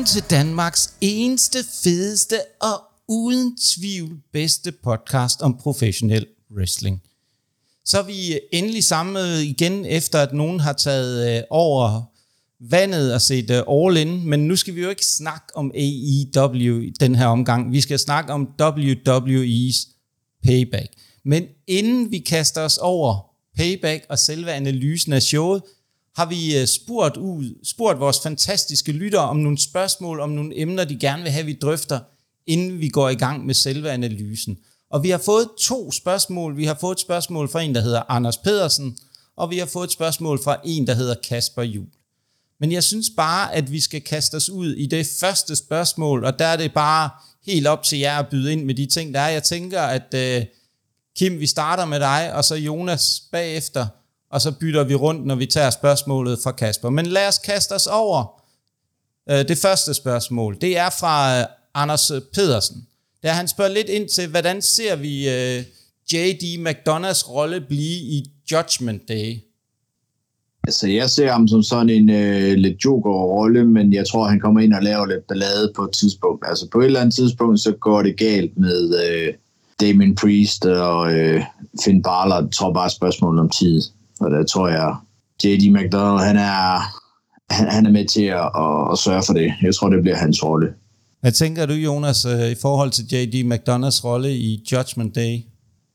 Velkommen til Danmarks eneste, fedeste og uden tvivl bedste podcast om professionel wrestling. Så er vi endelig samlet igen, efter at nogen har taget øh, over vandet og set øh, all in, men nu skal vi jo ikke snakke om AEW i den her omgang. Vi skal snakke om WWE's Payback. Men inden vi kaster os over Payback og selve analysen af showet, har vi øh, spurgt, ud, spurgt vores fantastiske lyttere om nogle spørgsmål, om nogle emner, de gerne vil have, vi drøfter, inden vi går i gang med selve analysen. Og vi har fået to spørgsmål. Vi har fået et spørgsmål fra en, der hedder Anders Pedersen, og vi har fået et spørgsmål fra en, der hedder Kasper Jul. Men jeg synes bare, at vi skal kaste os ud i det første spørgsmål, og der er det bare helt op til jer at byde ind med de ting, der er. Jeg tænker, at uh, Kim, vi starter med dig, og så Jonas bagefter, og så bytter vi rundt, når vi tager spørgsmålet fra Kasper. Men lad os kaste os over øh, det første spørgsmål. Det er fra øh, Anders Pedersen. Der han spørger lidt ind til, hvordan ser vi øh, J.D. McDonalds rolle blive i Judgment Day? Altså, jeg ser ham som sådan en øh, lidt joker-rolle, men jeg tror, han kommer ind og laver lidt ballade på et tidspunkt. Altså, på et eller andet tidspunkt, så går det galt med øh, Damien Priest og øh, Finn Balor. Jeg tror bare spørgsmålet om tid. Og der tror jeg, J.D. McDonald, han er, han, han er med til at, at, at sørge for det. Jeg tror, det bliver hans rolle. Hvad tænker du, Jonas, øh, i forhold til J.D. McDonalds rolle i Judgment Day?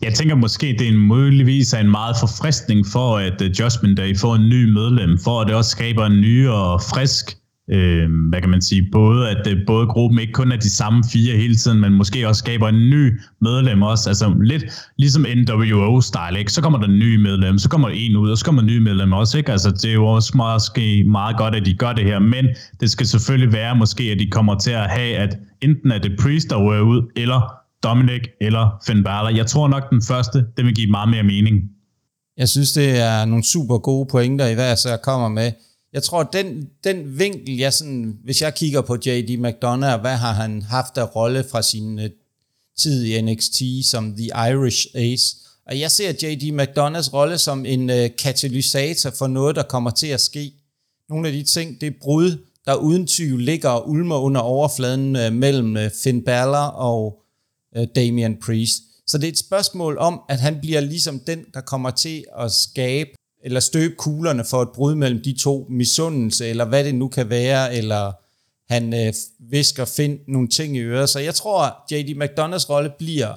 Jeg tænker måske, det er en muligvis en meget forfriskning for, at uh, Judgment Day får en ny medlem, for at det også skaber en ny og frisk, øh, hvad kan man sige, både at øh, både gruppen ikke kun er de samme fire hele tiden, men måske også skaber en ny medlem også, altså lidt ligesom NWO-style, ikke? Så kommer der en ny medlem, så kommer der en ud, og så kommer en ny medlem også, ikke? Altså det er jo også måske meget godt, at de gør det her, men det skal selvfølgelig være måske, at de kommer til at have, at enten er det Priest, der rører ud, eller Dominic eller Finn Balor. Jeg tror nok, den første, det vil give meget mere mening. Jeg synes, det er nogle super gode pointer, i hvad jeg kommer med. Jeg tror, at den, den vinkel, jeg sådan, hvis jeg kigger på J.D. McDonough, hvad har han haft af rolle fra sin uh, tid i NXT som The Irish Ace, og jeg ser J.D. McDonalds rolle som en uh, katalysator for noget, der kommer til at ske. Nogle af de ting, det er brud, der uden tvivl ligger og ulmer under overfladen uh, mellem uh, Finn Balor og øh, Damian Priest. Så det er et spørgsmål om, at han bliver ligesom den, der kommer til at skabe eller støbe kuglerne for et brud mellem de to misundelse, eller hvad det nu kan være, eller han øh, visker find nogle ting i øret. Så jeg tror, J.D. McDonalds rolle bliver,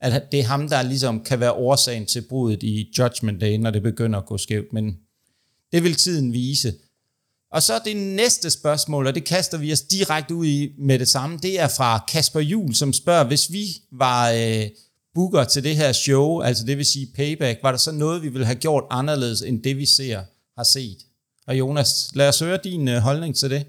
at det er ham, der ligesom kan være årsagen til brudet i Judgment Day, når det begynder at gå skævt. Men det vil tiden vise. Og så det næste spørgsmål, og det kaster vi os direkte ud i med det samme, det er fra Kasper Jul, som spørger, hvis vi var øh, booker til det her show, altså det vil sige payback, var der så noget, vi ville have gjort anderledes, end det vi ser har set? Og Jonas, lad os høre din øh, holdning til det.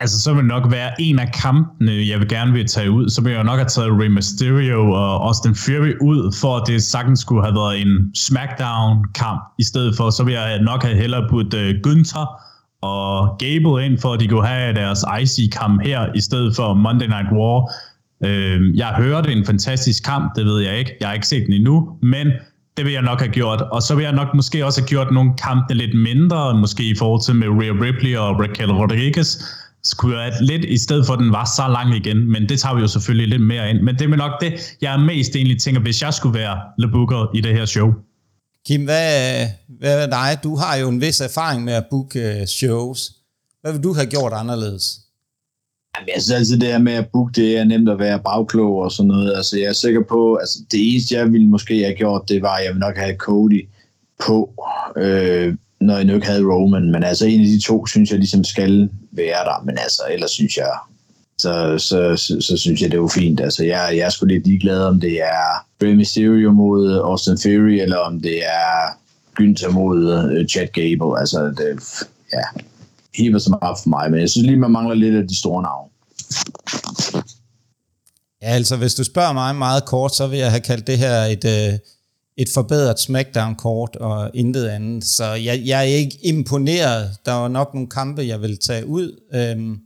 Altså, så vil nok være en af kampene, jeg vil gerne vil tage ud. Så vil jeg nok have taget Rey Mysterio og Austin Fury ud, for at det sagtens skulle have været en SmackDown-kamp i stedet for. Så vil jeg nok have hellere puttet øh, uh, Günther og Gable ind, for at de kunne have deres IC-kamp her, i stedet for Monday Night War. Øh, jeg hørte en fantastisk kamp, det ved jeg ikke. Jeg har ikke set den endnu, men det vil jeg nok have gjort. Og så vil jeg nok måske også have gjort nogle kampe lidt mindre, måske i forhold til med Rhea Ripley og Raquel Rodriguez. Skulle jeg lidt, i stedet for at den var så lang igen, men det tager vi jo selvfølgelig lidt mere ind. Men det er nok det, jeg er mest egentlig tænker, hvis jeg skulle være Le Booker i det her show. Kim, hvad, hvad er dig? Du har jo en vis erfaring med at booke øh, shows. Hvad vil du have gjort anderledes? Jamen, jeg synes altid, det her med at booke, det er nemt at være bagklog og sådan noget. Altså, jeg er sikker på, altså det eneste, jeg ville måske have gjort, det var, at jeg ville nok have Cody på, øh, når jeg nu ikke havde Roman. Men altså, en af de to, synes jeg ligesom skal være der. Men altså, ellers synes jeg, så, så, så, så synes jeg, det er jo fint. Altså, jeg, jeg er sgu lidt ligeglad, om det er Rey Mysterio mod Austin Fury, eller om det er Günther mod øh, Chad Gable. Altså, det, ja, hiver så meget for mig, men jeg synes lige, man mangler lidt af de store navne. Ja, altså hvis du spørger mig meget kort, så vil jeg have kaldt det her et, øh, et forbedret SmackDown-kort og intet andet. Så jeg, jeg er ikke imponeret. Der var nok nogle kampe, jeg vil tage ud. Øhm,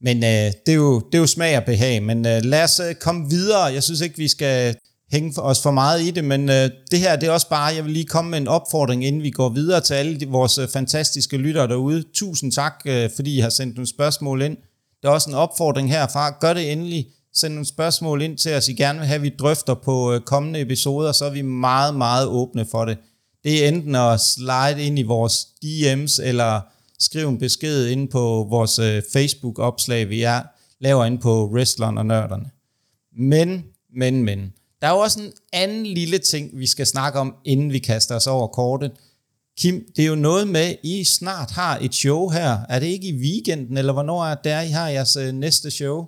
men øh, det, er jo, det er jo smag og behag. Men øh, lad os øh, komme videre. Jeg synes ikke, vi skal hænge for os for meget i det, men øh, det her det er også bare, jeg vil lige komme med en opfordring, inden vi går videre til alle de, vores øh, fantastiske lyttere derude. Tusind tak, øh, fordi I har sendt nogle spørgsmål ind. Der er også en opfordring herfra. Gør det endelig. Send nogle spørgsmål ind til os, I gerne vil have, vi drøfter på øh, kommende episoder, så er vi meget, meget åbne for det. Det er enten at slide ind i vores DM's, eller skrive en besked ind på vores øh, Facebook-opslag, vi er, laver ind på Wrestleren og Nørderne. Men, men, men. Der er jo også en anden lille ting, vi skal snakke om, inden vi kaster os over kortet. Kim, det er jo noget med, I snart har et show her. Er det ikke i weekenden, eller hvornår er det, I har jeres øh, næste show?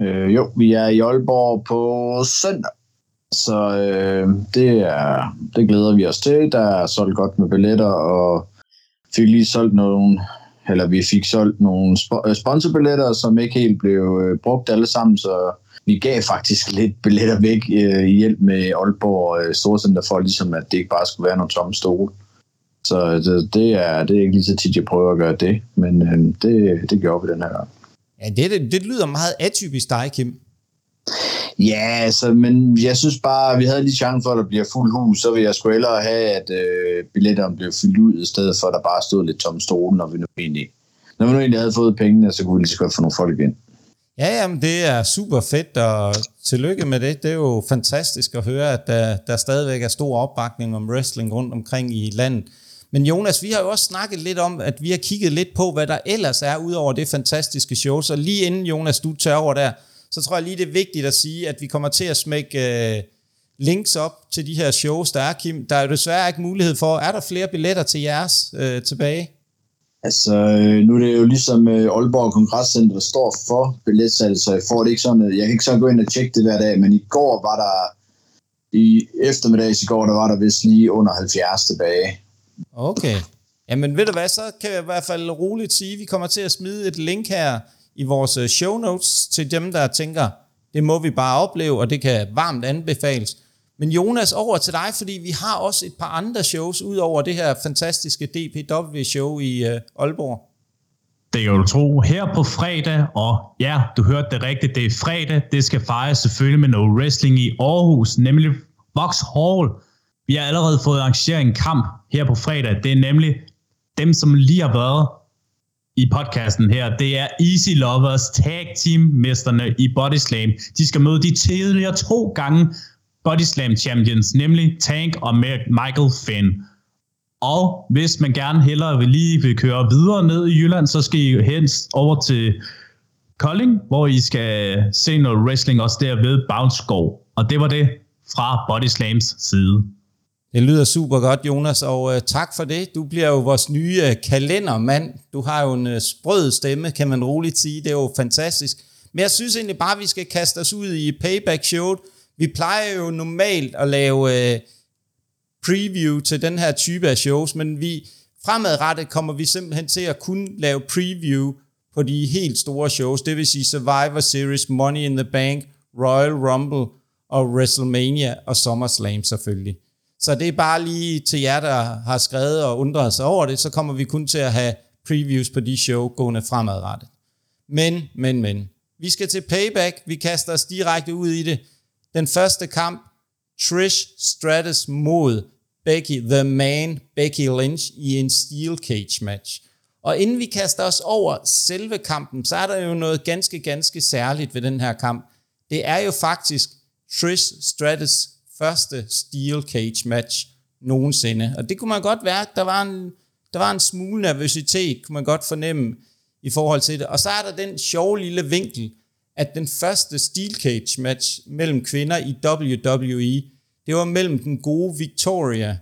Øh, jo, vi er i Aalborg på søndag. Så øh, det, er, det glæder vi os til. Der er solgt godt med billetter, og fik lige solgt nogle, eller vi fik solgt nogle øh, sponsorbilletter, som ikke helt blev øh, brugt alle sammen, så vi gav faktisk lidt billetter væk øh, i hjælp med Aalborg øh, Storcenter for, ligesom at det ikke bare skulle være nogle tomme stole. Så det, det, er, det er ikke lige så tit, jeg prøver at gøre det, men øh, det, det gjorde vi den her gang. Ja, det, det, lyder meget atypisk dig, Kim. Ja, altså, men jeg synes bare, at vi havde lige chance for, at der bliver fuld hus, så vil jeg sgu hellere have, at øh, billetterne blev fyldt ud, i stedet for, at der bare stod lidt tom stole, når vi nu egentlig, når vi nu egentlig havde fået pengene, så kunne vi lige så godt få nogle folk ind. Ja, jamen det er super fedt, og tillykke med det. Det er jo fantastisk at høre, at der, der stadigvæk er stor opbakning om wrestling rundt omkring i landet. Men Jonas, vi har jo også snakket lidt om, at vi har kigget lidt på, hvad der ellers er, ud over det fantastiske show. Så lige inden Jonas, du tør over der, så tror jeg lige, det er vigtigt at sige, at vi kommer til at smække øh, links op til de her shows, der er, Kim. Der er jo desværre ikke mulighed for. Er der flere billetter til jeres øh, tilbage? Altså, øh, nu er det jo ligesom øh, Aalborg Kongresscenter, der står for billetsalget, så jeg får det ikke sådan, øh, jeg kan ikke så gå ind og tjekke det hver dag, men i går var der, i eftermiddags i går, der var der vist lige under 70 tilbage. Okay. Jamen ved du hvad, så kan jeg i hvert fald roligt sige, at vi kommer til at smide et link her i vores show notes til dem, der tænker, det må vi bare opleve, og det kan varmt anbefales. Men Jonas, over til dig, fordi vi har også et par andre shows, ud over det her fantastiske DPW-show i øh, Aalborg. Det kan du tro. Her på fredag, og ja, du hørte det rigtigt, det er fredag. Det skal fejres selvfølgelig med noget wrestling i Aarhus, nemlig Vox Hall. Vi har allerede fået arrangeret en kamp her på fredag. Det er nemlig dem, som lige har været i podcasten her, det er Easy Lovers tag team mesterne i Body Slam. De skal møde de tidligere to gange Body Slam champions, nemlig Tank og Michael Finn. Og hvis man gerne hellere vil lige vil køre videre ned i Jylland, så skal I helst over til Kolding, hvor I skal se noget wrestling også der ved Bounce Go. Og det var det fra Body Slams side. Det lyder super godt, Jonas, og øh, tak for det. Du bliver jo vores nye øh, kalendermand. Du har jo en øh, sprød stemme, kan man roligt sige. Det er jo fantastisk. Men jeg synes egentlig bare, at vi skal kaste os ud i payback showet. Vi plejer jo normalt at lave øh, preview til den her type af shows, men vi fremadrettet kommer vi simpelthen til at kunne lave preview på de helt store shows, det vil sige Survivor Series, Money in the Bank, Royal Rumble og WrestleMania og SummerSlam selvfølgelig. Så det er bare lige til jer, der har skrevet og undret sig over det, så kommer vi kun til at have previews på de show gående fremadrettet. Men, men, men. Vi skal til payback. Vi kaster os direkte ud i det. Den første kamp, Trish Stratus mod Becky the Man, Becky Lynch i en Steel Cage match. Og inden vi kaster os over selve kampen, så er der jo noget ganske, ganske særligt ved den her kamp. Det er jo faktisk Trish Stratus første Steel Cage match nogensinde. Og det kunne man godt være, der var en, der var en smule nervøsitet, kunne man godt fornemme i forhold til det. Og så er der den sjove lille vinkel, at den første Steel Cage match mellem kvinder i WWE, det var mellem den gode Victoria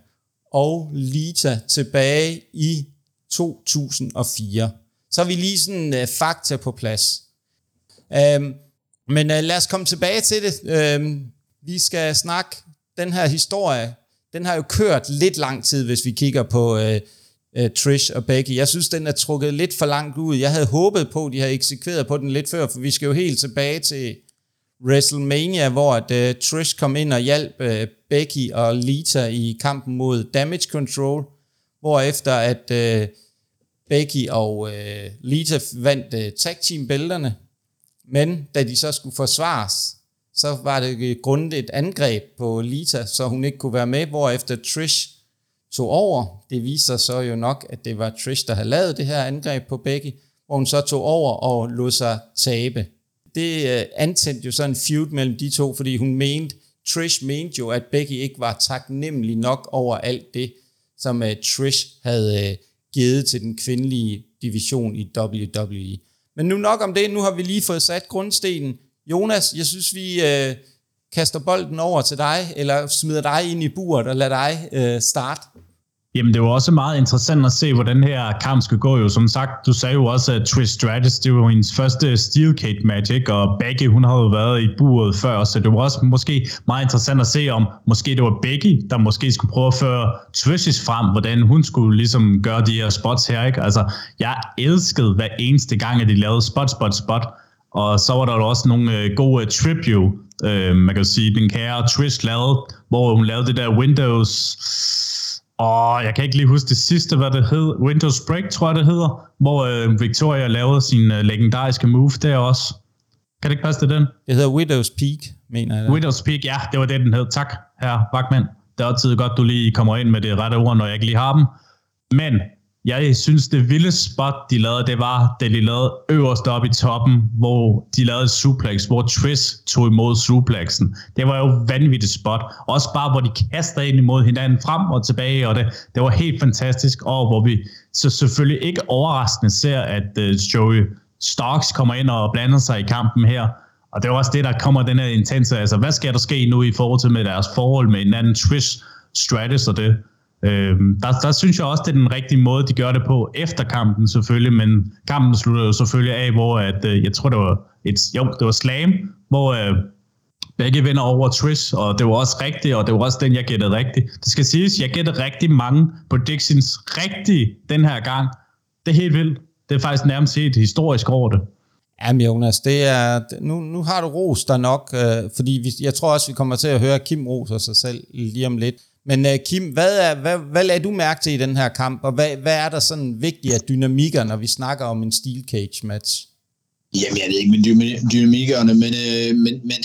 og Lita tilbage i 2004. Så har vi lige sådan uh, fakta på plads. Um, men uh, lad os komme tilbage til det. Um, vi skal snakke den her historie, den har jo kørt lidt lang tid, hvis vi kigger på øh, øh, Trish og Becky. Jeg synes, den er trukket lidt for langt ud. Jeg havde håbet på, at de havde eksekveret på den lidt før, for vi skal jo helt tilbage til WrestleMania, hvor at, øh, Trish kom ind og hjalp øh, Becky og Lita i kampen mod Damage Control, hvor efter at øh, Becky og øh, Lita vandt øh, tag team bælterne, men da de så skulle forsvares, så var det grundet et angreb på Lita, så hun ikke kunne være med, hvor efter Trish tog over. Det viser så jo nok, at det var Trish, der havde lavet det her angreb på Becky, hvor hun så tog over og lod sig tabe. Det øh, antændte jo sådan en feud mellem de to, fordi hun mente, Trish mente jo, at Becky ikke var taknemmelig nok over alt det, som øh, Trish havde øh, givet til den kvindelige division i WWE. Men nu nok om det, nu har vi lige fået sat grundstenen. Jonas, jeg synes, vi Øh, kaster bolden over til dig, eller smider dig ind i buret og lader dig øh, starte. Jamen, det var også meget interessant at se, hvordan den her kamp skulle gå. Jo, som sagt, du sagde jo også, at Trish Stratus, det var hendes første Steel Cage match, ikke? og Becky, hun havde jo været i buret før, så det var også måske meget interessant at se, om måske det var Becky, der måske skulle prøve at føre Trish frem, hvordan hun skulle ligesom gøre de her spots her. Ikke? Altså, jeg elskede hver eneste gang, at de lavede spot, spot, spot, og så var der også nogle øh, gode tribute, øh, man kan sige, den kære Trish lavede, hvor hun lavede det der Windows og jeg kan ikke lige huske det sidste, hvad det hed. Windows Break, tror jeg, det hedder. Hvor øh, Victoria lavede sin øh, legendariske move der også. Kan det ikke passe til den? Det hedder Windows Peak, mener jeg. Det. Windows Peak, ja, det var det, den hed. Tak, herre Bachmann. Det er altid godt, du lige kommer ind med det rette ord, når jeg ikke lige har dem. Men jeg synes, det vilde spot, de lavede, det var, da de lavede øverst op i toppen, hvor de lavede suplex, hvor Trish tog imod suplexen. Det var jo vanvittigt spot. Også bare, hvor de kaster ind imod hinanden frem og tilbage, og det, det var helt fantastisk. Og hvor vi så selvfølgelig ikke overraskende ser, at uh, Joey Starks kommer ind og blander sig i kampen her. Og det er også det, der kommer den her intense. Altså, hvad skal der ske nu i forhold til med deres forhold med anden Trish Stratus og det? Øhm, der, der synes jeg også, det er den rigtige måde, de gør det på efter kampen selvfølgelig, men kampen slutter jo selvfølgelig af, hvor at, øh, jeg tror, det var et, jo, det var slam, hvor øh, begge vinder over Trish, og det var også rigtigt, og det var også den, jeg gættede rigtigt. Det skal siges, jeg gættede rigtig mange predictions rigtigt den her gang. Det er helt vildt. Det er faktisk nærmest helt historisk over det. Jamen Jonas, det er, nu, nu har du ros der nok, øh, fordi vi, jeg tror også, vi kommer til at høre Kim roser sig selv lige om lidt. Men uh, Kim, hvad, er, hvad, hvad lader du mærke til i den her kamp, og hvad, hvad er der sådan vigtigt af dynamikker, når vi snakker om en steel cage match? Jamen, jeg ved ikke med dynamikkerne, men, øh, men, men,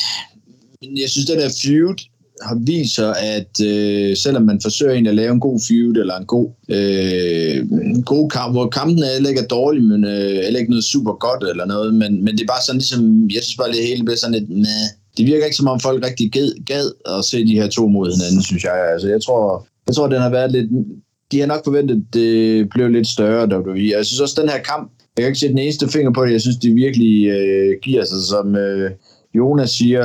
men jeg synes, det der feud har vist sig, at øh, selvom man forsøger en at lave en god feud, eller en god, øh, en god kamp, hvor kampen er ikke er dårlig, men øh, ikke noget super godt eller noget, men, men det er bare sådan ligesom, jeg synes bare, det hele bliver sådan lidt, nah, det virker ikke som om folk rigtig gad, gad at se de her to mod hinanden, synes jeg. Altså, jeg tror, jeg tror, den har været lidt... De har nok forventet, at det blev lidt større, WWE. Jeg synes også, den her kamp, jeg kan ikke sætte den eneste finger på det, jeg synes, de virkelig øh, giver sig, som øh, Jonas siger,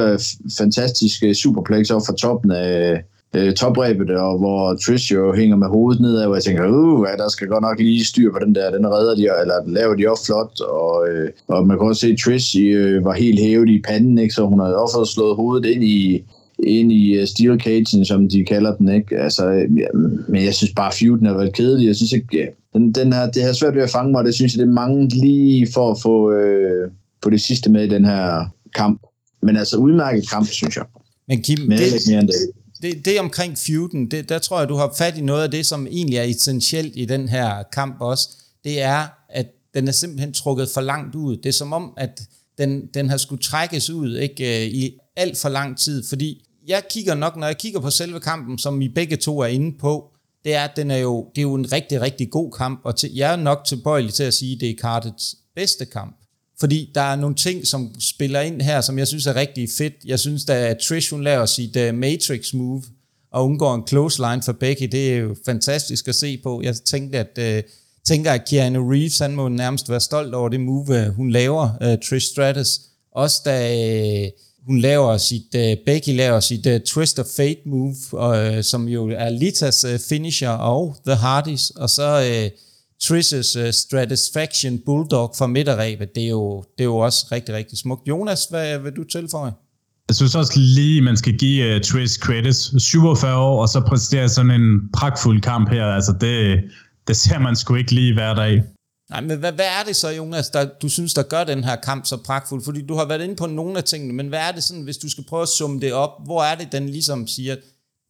fantastiske øh, superplex op fra toppen af, øh, toprebet, og hvor Trish jo hænger med hovedet nedad, og jeg tænker, uh, ja, der skal godt nok lige styr på den der, den redder de, eller laver de også flot, og, øh, og man kan også se, at Trish øh, var helt hævet i panden, ikke? så hun havde også fået slået hovedet ind i, ind i øh, steel cagen, som de kalder den, ikke? Altså, ja, men jeg synes bare, feuden har været kedelig. Jeg synes ikke, ja, den, den her, det har svært ved at fange mig, det synes jeg, det mange lige for at få, øh, få det sidste med i den her kamp. Men altså, udmærket kamp, synes jeg. Men Kim, men det, mere end det det, det omkring feuden, det, der tror jeg, du har fat i noget af det, som egentlig er essentielt i den her kamp også. Det er, at den er simpelthen trukket for langt ud. Det er som om, at den, den har skulle trækkes ud ikke, øh, i alt for lang tid, fordi jeg kigger nok, når jeg kigger på selve kampen, som I begge to er inde på, det er, at den er jo, det er jo en rigtig, rigtig god kamp, og til, jeg er nok tilbøjelig til at sige, at det er Cardets bedste kamp. Fordi der er nogle ting, som spiller ind her, som jeg synes er rigtig fedt. Jeg synes, at Trish hun laver sit uh, Matrix move og undgår en close line for Becky. Det er jo fantastisk at se på. Jeg tænkte, at, uh, tænker, at Keanu Reeves han må nærmest være stolt over det move, uh, hun laver, uh, Trish Stratus. Også da uh, hun laver sit, uh, Becky laver sit uh, Twist of Fate move, uh, som jo er Litas uh, finisher og The Hardys. Og så... Uh, Trish's uh, Stratisfaction Bulldog fra midterrebet, det er, jo, det er jo også rigtig, rigtig smukt. Jonas, hvad vil du tilføje? Jeg synes også lige, man skal give uh, Trish credits. 47 år, og så præstere sådan en pragtfuld kamp her. Altså det, det ser man sgu ikke lige hver dag. Nej, men hvad, hvad er det så, Jonas, der, du synes, der gør den her kamp så pragtfuld? Fordi du har været inde på nogle af tingene, men hvad er det sådan, hvis du skal prøve at summe det op, hvor er det, den ligesom siger,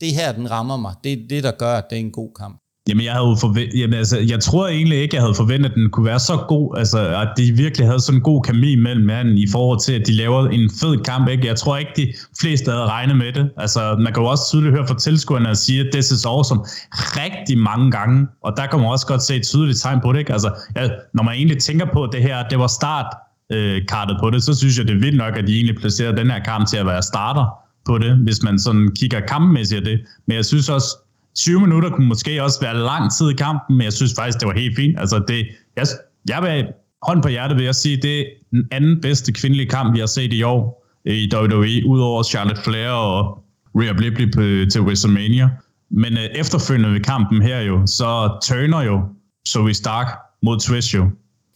det her, den rammer mig, det er det, der gør, at det er en god kamp? Jamen, jeg, havde forventet, jamen altså, jeg tror egentlig ikke, jeg havde forventet, at den kunne være så god, altså, at de virkelig havde sådan en god kemi mellem manden i forhold til, at de laver en fed kamp. Ikke? Jeg tror ikke, de fleste havde regnet med det. Altså, man kan jo også tydeligt høre fra tilskuerne at sige, at det er awesome rigtig mange gange, og der kan man også godt se et tydeligt tegn på det. Ikke? Altså, ja, når man egentlig tænker på at det her, det var start øh, på det, så synes jeg, det er vildt nok, at de egentlig placerede den her kamp til at være starter på det, hvis man sådan kigger kampmæssigt af det. Men jeg synes også, 20 minutter kunne måske også være lang tid i kampen, men jeg synes faktisk, det var helt fint. Altså det, jeg, jeg vil hånd på hjertet vil jeg sige, det er den anden bedste kvindelige kamp, vi har set i år i WWE, udover Charlotte Flair og Rhea Ripley til WrestleMania. Men øh, efterfølgende ved kampen her jo, så turner jo Zoe Stark mod Trish jo.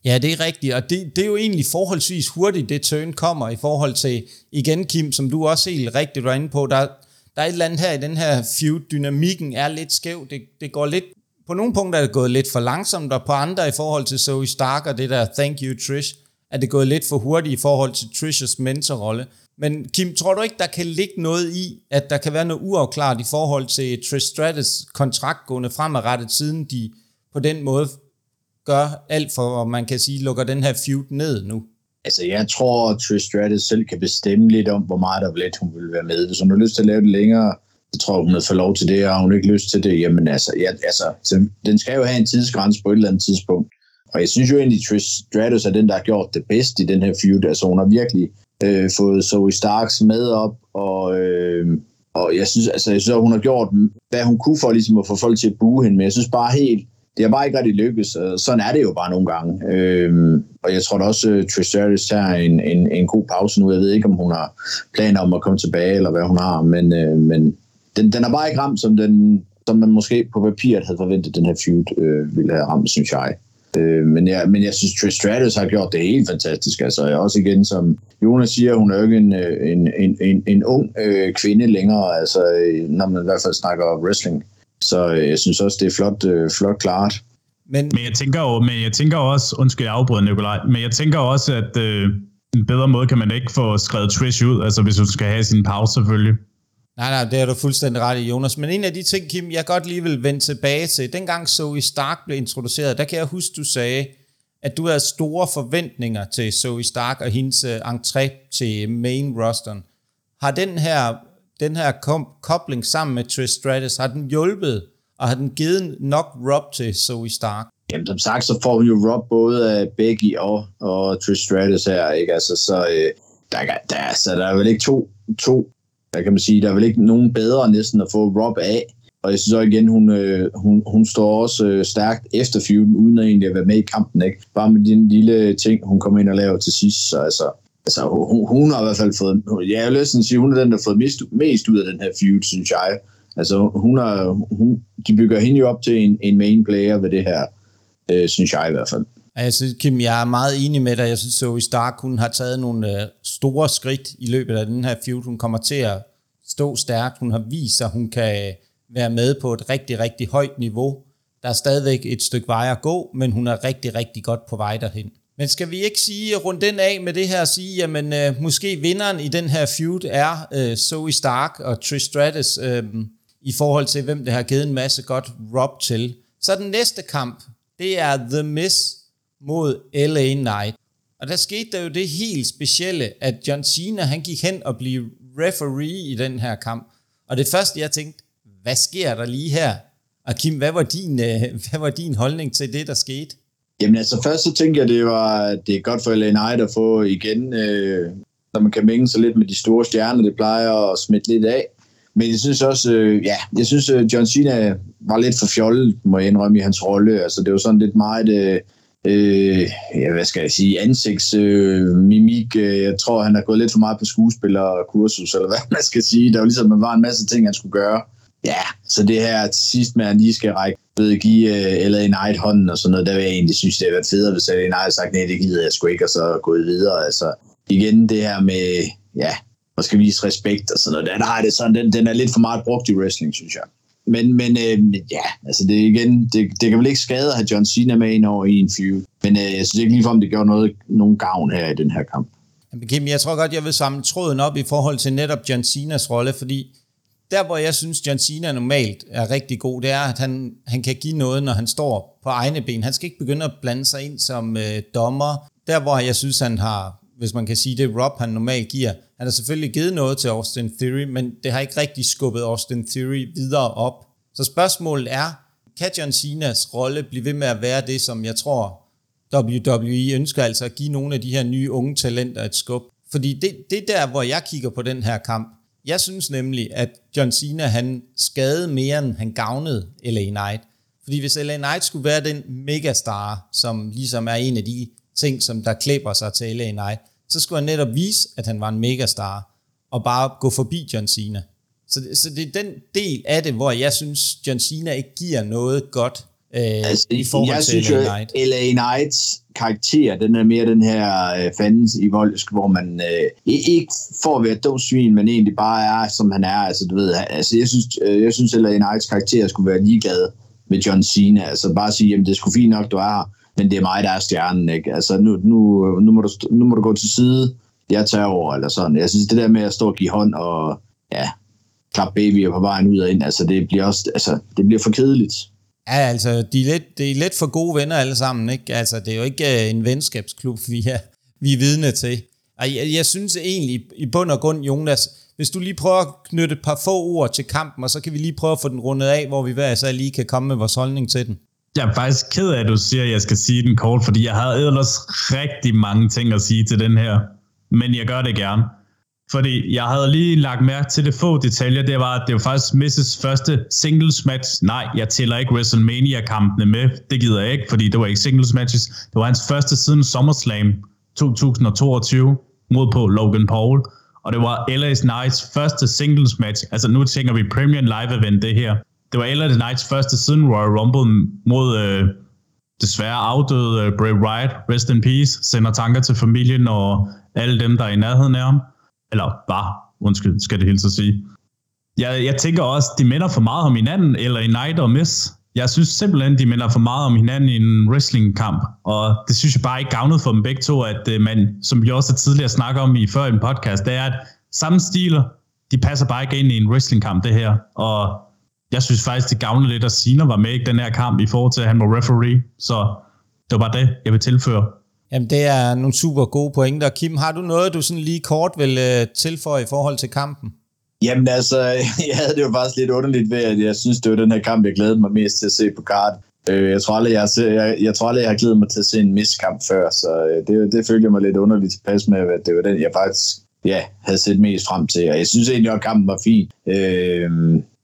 Ja, det er rigtigt, og det, det er jo egentlig forholdsvis hurtigt, det turn kommer i forhold til, igen Kim, som du også helt rigtigt var inde på, der, der er et eller andet her i den her feud, dynamikken er lidt skæv, det, det går lidt, på nogle punkter er det gået lidt for langsomt, og på andre i forhold til Zoe Stark og det der thank you Trish, er det gået lidt for hurtigt i forhold til Trish's mentorrolle. Men Kim, tror du ikke, der kan ligge noget i, at der kan være noget uafklaret i forhold til Trish Stratus kontrakt gående fremadrettet, siden de på den måde gør alt for, og man kan sige, lukker den her feud ned nu? Altså, jeg tror, at Trish Stratus selv kan bestemme lidt om, hvor meget der let hun vil være med. Hvis hun har lyst til at lave det længere, så tror jeg, hun har fået lov til det, og hun ikke lyst til det. Jamen altså, ja, altså den skal jo have en tidsgrænse på et eller andet tidspunkt. Og jeg synes jo egentlig, at Trish Stratus er den, der har gjort det bedst i den her feud. Altså, hun har virkelig øh, fået Zoe Starks med op, og, øh, og jeg synes, altså, jeg synes, at hun har gjort, hvad hun kunne for ligesom at få folk til at buge hende, men jeg synes bare helt, det har bare ikke rigtig lykkes, sådan er det jo bare nogle gange. Øhm, og jeg tror da også, at øh, Trish Stratus tager en, en, en god pause nu. Jeg ved ikke, om hun har planer om at komme tilbage, eller hvad hun har, men, øh, men den, den er bare ikke ramt, som, den, som man måske på papiret havde forventet, den her feud øh, ville have ramt, synes jeg. Øh, men, jeg, men jeg synes, Trish Stratus har gjort det helt fantastisk. Altså, jeg også igen, som Jonas siger, hun er jo ikke en, øh, en, en, en, en ung øh, kvinde længere, altså, øh, når man i hvert fald snakker wrestling. Så øh, jeg synes også, det er flot, øh, flot klart. Men, men, jeg tænker jo, men jeg tænker også, undskyld jeg afbryder Nikolaj, men jeg tænker også, at øh, en bedre måde kan man ikke få skrevet Trish ud, altså hvis du skal have sin pause selvfølgelig. Nej, nej, det er du fuldstændig ret i, Jonas. Men en af de ting, Kim, jeg godt lige vil vende tilbage til, dengang Zoe Stark blev introduceret, der kan jeg huske, du sagde, at du havde store forventninger til Zoe Stark og hendes uh, entré til main rosteren. Har den her den her kobling sammen med Trish Stratus, har den hjulpet, og har den givet nok Rob til Zoe Stark? Jamen, som sagt, så får vi jo Rob både af Becky og, og Trish Stratus her, ikke? Altså, så øh, der, der, så der er vel ikke to, to, der kan man sige, der er vel ikke nogen bedre næsten at få Rob af. Og jeg synes også igen, hun, øh, hun, hun står også øh, stærkt efter feuden, uden at egentlig at være med i kampen, ikke? Bare med den lille ting, hun kommer ind og laver til sidst, så altså, altså, hun, hun har i hvert fald fået, jeg vil lyst sige, hun er den, der har fået mest, mest ud af den her feud, synes jeg. Altså, hun har, hun, de bygger hende jo op til en, en main player ved det her, øh, synes jeg i hvert fald. Altså, Kim, jeg er meget enig med dig. Jeg synes, Zoe Stark, hun har taget nogle øh, store skridt i løbet af den her feud. Hun kommer til at stå stærkt. Hun har vist, at hun kan være med på et rigtig, rigtig højt niveau. Der er stadigvæk et stykke vej at gå, men hun er rigtig, rigtig godt på vej derhen. Men skal vi ikke sige, rundt den af med det her og sige, jamen øh, måske vinderen i den her feud er øh, Zoe Stark og Trish Stratus øh, i forhold til, hvem det har givet en masse godt Rob til. Så den næste kamp, det er The Miz mod LA Knight. Og der skete der jo det helt specielle, at John Cena han gik hen og blev referee i den her kamp. Og det første jeg tænkte, hvad sker der lige her? Og Kim, hvad var din, øh, hvad var din holdning til det, der skete? Jamen altså først så tænker jeg, det var det er godt for LA Knight at få igen, øh, når man kan mænge sig lidt med de store stjerner, det plejer at smitte lidt af. Men jeg synes også, øh, ja, jeg synes øh, John Cena var lidt for fjollet, må jeg indrømme, i hans rolle. Altså det var sådan lidt meget, øh, øh, ja, hvad skal jeg sige, ansigtsmimik. Øh, jeg tror, han har gået lidt for meget på skuespillerkursus, eller hvad man skal sige. Der var ligesom, man var en masse ting, han skulle gøre. Ja, så det her til sidst med, at han lige skal række ved at give eller øh, LA Knight hånden og sådan noget, der vil jeg egentlig synes, det har været federe, hvis LA Knight har sagt, nej, det gider jeg sgu ikke, og så gået videre. Altså, igen det her med, ja, man skal vise respekt og sådan noget. Den, har det sådan, den, den er lidt for meget brugt i wrestling, synes jeg. Men, men øh, ja, altså det igen, det, det kan vel ikke skade at have John Cena med ind over i en feud. Men øh, jeg synes ikke ligefrem, det gør noget, nogen gavn her i den her kamp. Kim, jeg tror godt, jeg vil samle tråden op i forhold til netop John Cenas rolle, fordi der hvor jeg synes, John Cena normalt er rigtig god, det er, at han, han kan give noget, når han står på egne ben. Han skal ikke begynde at blande sig ind som øh, dommer. Der hvor jeg synes, han har, hvis man kan sige det, Rob han normalt giver. Han har selvfølgelig givet noget til Austin Theory, men det har ikke rigtig skubbet Austin Theory videre op. Så spørgsmålet er, kan John Cenas rolle blive ved med at være det, som jeg tror, WWE ønsker altså at give nogle af de her nye unge talenter et skub? Fordi det, det er der, hvor jeg kigger på den her kamp. Jeg synes nemlig, at John Cena han skadede mere, end han gavnede LA Knight. Fordi hvis LA Knight skulle være den megastar, som ligesom er en af de ting, som der klæber sig til LA Knight, så skulle han netop vise, at han var en megastar, og bare gå forbi John Cena. Så det, så det er den del af det, hvor jeg synes, John Cena ikke giver noget godt øh, altså, i forhold jeg til synes LA Knight. LA Knights karakter, den er mere den her øh, fandens i voldsk, hvor man øh, ikke får at være dum svin, men egentlig bare er, som han er. Altså, du ved, altså, jeg synes, øh, jeg synes LA Knights karakter skulle være ligeglad med John Cena. Altså bare sige, jamen det er sgu fint nok, du er her, men det er mig, der er stjernen. Ikke? Altså nu, nu, nu, må du, nu må du gå til side, jeg tager over, eller sådan. Jeg synes, det der med at stå og give hånd og ja, klap babyer på vejen ud og ind, altså det bliver også, altså det bliver for kedeligt. Ja, altså, de er lidt, det er lidt for gode venner alle sammen, ikke? Altså, det er jo ikke øh, en venskabsklub, vi er, vi er vidne til. Og jeg, jeg synes egentlig, i bund og grund, Jonas, hvis du lige prøver at knytte et par få ord til kampen, og så kan vi lige prøve at få den rundet af, hvor vi hver så lige kan komme med vores holdning til den. Jeg er faktisk ked af, at du siger, at jeg skal sige den kort, fordi jeg havde ellers rigtig mange ting at sige til den her. Men jeg gør det gerne. Fordi jeg havde lige lagt mærke til det få detaljer, det var, at det var faktisk Misses første singles match. Nej, jeg tæller ikke WrestleMania-kampene med. Det gider jeg ikke, fordi det var ikke singles matches. Det var hans første siden SummerSlam 2022 mod på Logan Paul. Og det var LA's Knights første singles match. Altså nu tænker vi Premium Live Event det her. Det var LA Knights første siden Royal Rumble mod øh, desværre afdøde øh, Bray Wyatt. Rest in peace. Sender tanker til familien og alle dem, der er i nærheden af ham. Eller var, undskyld, skal det helt så sige. Jeg, jeg tænker også, de minder for meget om hinanden, eller i Night og Miss. Jeg synes simpelthen, de minder for meget om hinanden i en wrestlingkamp, og det synes jeg bare ikke gavnet for dem begge to, at øh, man, som vi også tidligere snakket om i før i en podcast, det er, at samme stiler, de passer bare ikke ind i en wrestlingkamp, det her. Og jeg synes faktisk, det gavner lidt, at Cena var med i den her kamp i forhold til, at han var referee. Så det var bare det, jeg vil tilføre. Jamen, det er nogle super gode pointer. Kim, har du noget, du sådan lige kort vil øh, tilføje i forhold til kampen? Jamen altså, jeg havde det jo faktisk lidt underligt ved, at jeg synes, det var den her kamp, jeg glædede mig mest til at se på kart. Øh, jeg tror aldrig, jeg, jeg, jeg, tror aldrig, jeg har glædet mig til at se en miskamp før, så øh, det, det følte jeg mig lidt underligt tilpas med, at det var den, jeg faktisk ja, havde set mest frem til. Og jeg synes egentlig, at kampen var fin. Øh,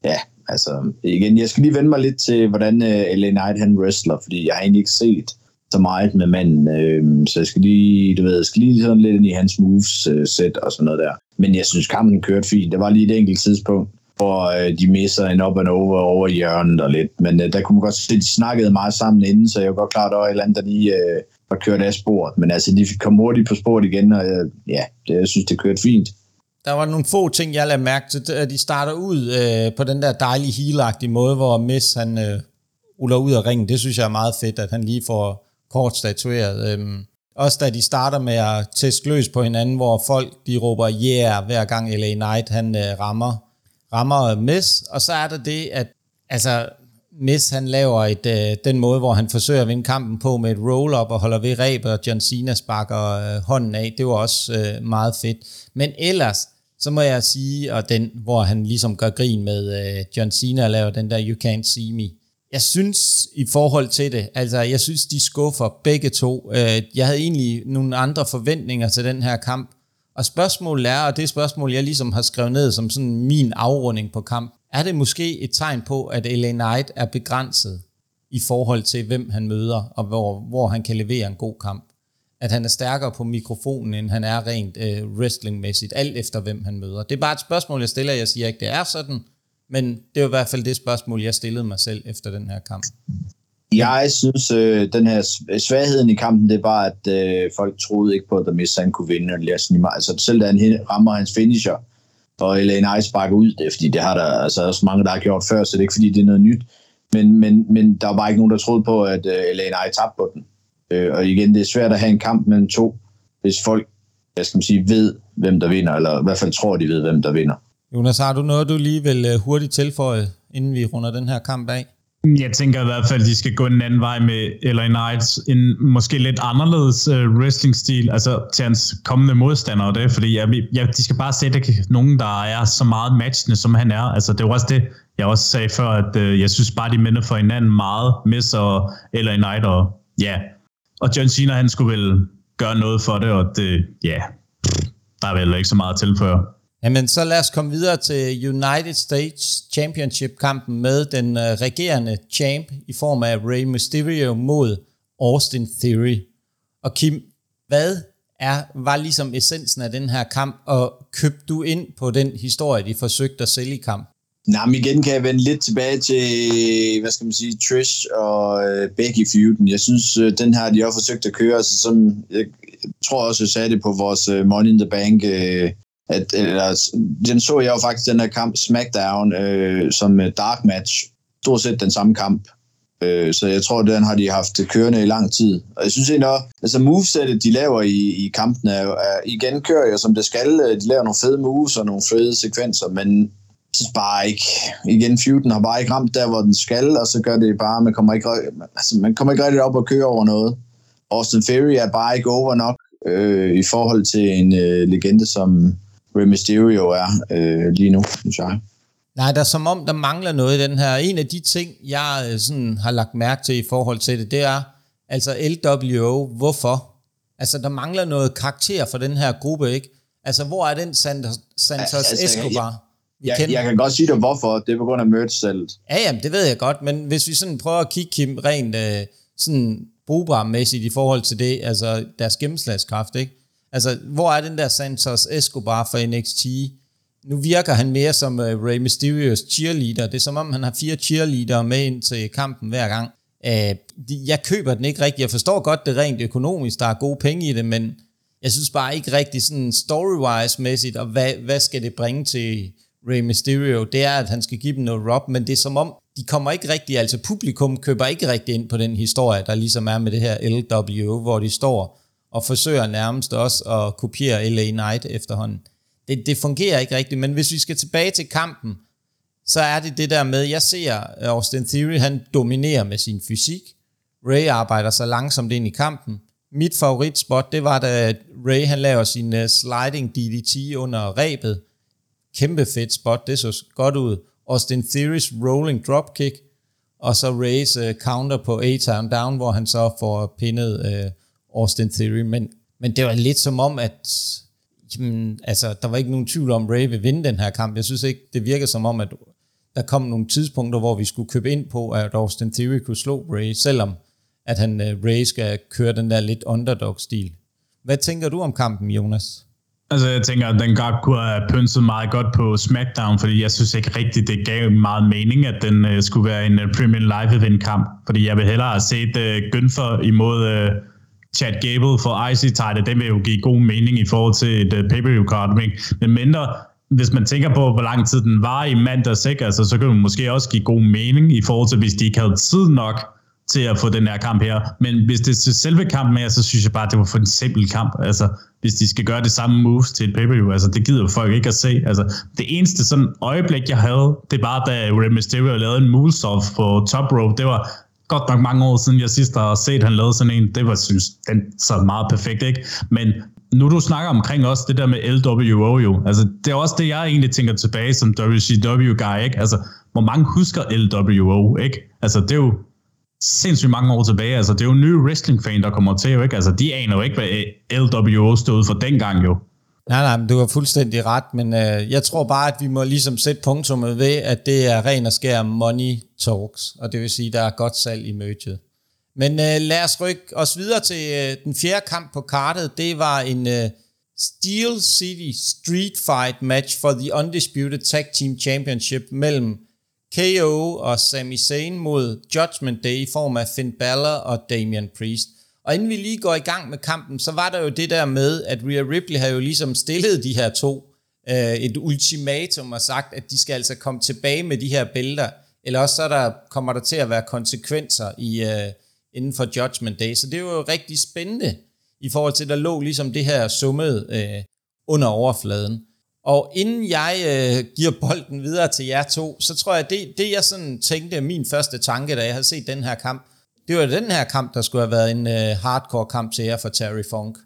ja, altså igen, jeg skal lige vende mig lidt til, hvordan øh, LA Knight han wrestler, fordi jeg har egentlig ikke set så meget med manden, øh, så jeg skal lige, du ved, jeg skal lige sådan lidt ind i hans moves øh, set og sådan noget der. Men jeg synes, kampen kørte fint. Det var lige et enkelt tidspunkt, hvor øh, de misser en up and over over hjørnet og lidt. Men øh, der kunne man godt se, at de snakkede meget sammen inden, så jeg var godt klar, at der var et eller andet, der lige øh, var kørt af sporet. Men altså, de kom hurtigt på sporet igen, og øh, ja, det, jeg synes, det kørte fint. Der var nogle få ting, jeg lagde mærke til. At de starter ud øh, på den der dejlige heel måde, hvor Miss han øh, ruller ud af ringen. Det synes jeg er meget fedt, at han lige får kort statueret. Øhm, også da de starter med at tæske løs på hinanden, hvor folk de råber yeah, hver gang LA Knight han øh, rammer, rammer øh, Miss. Og så er der det, at altså, Miss han laver et, øh, den måde, hvor han forsøger at vinde kampen på med et roll-up og holder ved ræbet, og John Cena sparker øh, hånden af. Det var også øh, meget fedt. Men ellers, så må jeg sige, og den, hvor han ligesom gør grin med øh, John Cena og laver den der You Can't See Me, jeg synes i forhold til det, altså jeg synes, de skuffer begge to. Øh, jeg havde egentlig nogle andre forventninger til den her kamp. Og spørgsmålet er, og det er spørgsmål, jeg ligesom har skrevet ned som sådan min afrunding på kamp, er det måske et tegn på, at LA Knight er begrænset i forhold til, hvem han møder, og hvor, hvor han kan levere en god kamp? At han er stærkere på mikrofonen, end han er rent øh, wrestlingmæssigt, alt efter hvem han møder. Det er bare et spørgsmål, jeg stiller. Jeg siger ikke, det er sådan, men det var i hvert fald det spørgsmål, jeg stillede mig selv efter den her kamp. Jeg synes, øh, den her svagheden i kampen, det var, at øh, folk troede ikke på, at Miss han kunne vinde. Altså selv da han rammer hans finisher, og Elaine Ice bakker ud, det er, fordi det har der altså, også mange, der har gjort før, så det er ikke fordi, det er noget nyt. Men, men, men der var bare ikke nogen, der troede på, at øh, Elaine Ice tabte på den. Øh, og igen, det er svært at have en kamp mellem to, hvis folk, hvad skal man sige, ved, hvem der vinder, eller i hvert fald tror, de ved, hvem der vinder. Jonas, har du noget, du lige vil øh, hurtigt tilføje, inden vi runder den her kamp af? Jeg tænker i hvert fald, at de skal gå en anden vej med LA Knights, en måske lidt anderledes uh, wrestling-stil, altså til hans kommende modstandere, det, fordi jeg, jeg, de skal bare sætte nogen, der er så meget matchende, som han er. Altså det var også det, jeg også sagde før, at uh, jeg synes bare, de minder for hinanden meget, Miss og LA Knight, og ja, og John Cena, han skulle vel gøre noget for det, og det, ja, der er vel ikke så meget at tilføre. Jamen, så lad os komme videre til United States Championship-kampen med den uh, regerende champ i form af Rey Mysterio mod Austin Theory. Og Kim, hvad er, var ligesom essensen af den her kamp, og købte du ind på den historie, de forsøgte at sælge i kamp? Nej, men igen kan jeg vende lidt tilbage til, hvad skal man sige, Trish og uh, Becky feuden. Jeg synes, uh, den her, de har forsøgt at køre, altså, som jeg, jeg tror også, jeg sagde det på vores uh, Money in the Bank uh, at, eller, den så jeg jo faktisk, den her kamp, SmackDown, øh, som øh, dark match. Stort set den samme kamp. Øh, så jeg tror, den har de haft kørende i lang tid. Og jeg synes egentlig også, altså movesettet, de laver i, i kampen, er, er, igen kører jeg som det skal. Øh, de laver nogle fede moves og nogle fede sekvenser, men synes bare ikke, igen, feuden har bare ikke ramt der, hvor den skal, og så gør det bare, man kommer ikke, altså, man kommer ikke rigtig op og kører over noget. Austin Theory er bare ikke over nok øh, i forhold til en øh, legende som, Rey Mysterio er øh, lige nu, synes jeg. Nej, der er som om, der mangler noget i den her. En af de ting, jeg øh, sådan har lagt mærke til i forhold til det, det er, altså LWO, hvorfor? Altså, der mangler noget karakter for den her gruppe, ikke? Altså, hvor er den Santos, Santos altså, Escobar? Jeg, jeg, jeg kan godt sige dig, hvorfor. Det er på grund af merch selv. Ja, jamen, det ved jeg godt, men hvis vi sådan prøver at kigge Kim rent øh, sådan brugbarmæssigt i forhold til det, altså deres gennemslagskraft, ikke? Altså, hvor er den der Santos Escobar for NXT? Nu virker han mere som uh, Rey Mysterios cheerleader. Det er som om, han har fire cheerleader med ind til kampen hver gang. Uh, jeg køber den ikke rigtigt. Jeg forstår godt det rent økonomisk, der er gode penge i det, men jeg synes bare ikke rigtigt sådan story-wise-mæssigt, og hvad, hvad skal det bringe til Rey Mysterio? Det er, at han skal give dem noget rob, men det er som om, de kommer ikke rigtig, altså publikum køber ikke rigtig ind på den historie, der ligesom er med det her LWO, hvor de står og forsøger nærmest også at kopiere LA Knight efterhånden. Det, det fungerer ikke rigtigt, men hvis vi skal tilbage til kampen, så er det det der med, jeg ser øh, Austin Theory, han dominerer med sin fysik. Ray arbejder så langsomt ind i kampen. Mit favoritspot, det var da Ray han laver sin øh, sliding DDT under rebet. Kæmpe fedt spot, det så godt ud. Austin Theory's rolling dropkick, og så Rays uh, counter på A-Town Down, hvor han så får pinnet uh, Austin Theory, men, men det var lidt som om, at jamen, altså, der var ikke nogen tvivl om, Ray vil vinde den her kamp. Jeg synes ikke, det virker som om, at der kom nogle tidspunkter, hvor vi skulle købe ind på, at Austin Theory kunne slå Ray, selvom at han uh, Ray skal køre den der lidt underdog-stil. Hvad tænker du om kampen, Jonas? Altså, jeg tænker, at den godt kunne have pynset meget godt på SmackDown, fordi jeg synes ikke rigtigt, det gav meget mening, at den uh, skulle være en uh, Premier Live Event kamp. Fordi jeg vil hellere have set uh, Gunther imod uh, Chad Gable for IC title, det vil jo give god mening i forhold til et uh, pay-per-view card, men mindre hvis man tænker på, hvor lang tid den var i mandags, ikke? Altså, så kan det måske også give god mening i forhold til, hvis de ikke havde tid nok til at få den her kamp her. Men hvis det er til selve kampen her, så synes jeg bare, at det var for en simpel kamp. Altså, hvis de skal gøre det samme moves til et pay-per-view, altså, det gider folk ikke at se. Altså, det eneste sådan øjeblik, jeg havde, det var, da Rey Mysterio lavede en moonsault på top rope. Det var godt nok mange år siden, jeg sidst har set, han lavede sådan en. Det var, synes, den så meget perfekt, ikke? Men nu du snakker omkring også det der med LWO jo, altså det er også det, jeg egentlig tænker tilbage som WCW-guy, ikke? Altså, hvor mange husker LWO, ikke? Altså, det er jo sindssygt mange år tilbage, altså det er jo nye wrestling-fan, der kommer til, jo, ikke? Altså, de aner jo ikke, hvad LWO stod for dengang, jo. Nej, nej, men du har fuldstændig ret, men øh, jeg tror bare, at vi må ligesom sætte punktummet ved, at det er ren og skær money talks, og det vil sige, at der er godt salg i merchet. Men øh, lad os rykke os videre til øh, den fjerde kamp på kartet. Det var en øh, Steel City Street Fight match for the Undisputed Tag Team Championship mellem KO og Sami Zayn mod Judgment Day i form af Finn Balor og Damian Priest. Og inden vi lige går i gang med kampen, så var der jo det der med, at Rhea Ripley har jo ligesom stillet de her to øh, et ultimatum og sagt, at de skal altså komme tilbage med de her bælter, eller også så der, kommer der til at være konsekvenser i, øh, inden for Judgment Day. Så det er jo rigtig spændende i forhold til, at der lå ligesom det her summet øh, under overfladen. Og inden jeg øh, giver bolden videre til jer to, så tror jeg, det, det jeg sådan tænkte, min første tanke, da jeg havde set den her kamp, det var den her kamp, der skulle have været en øh, hardcore kamp til jer for Terry Funk.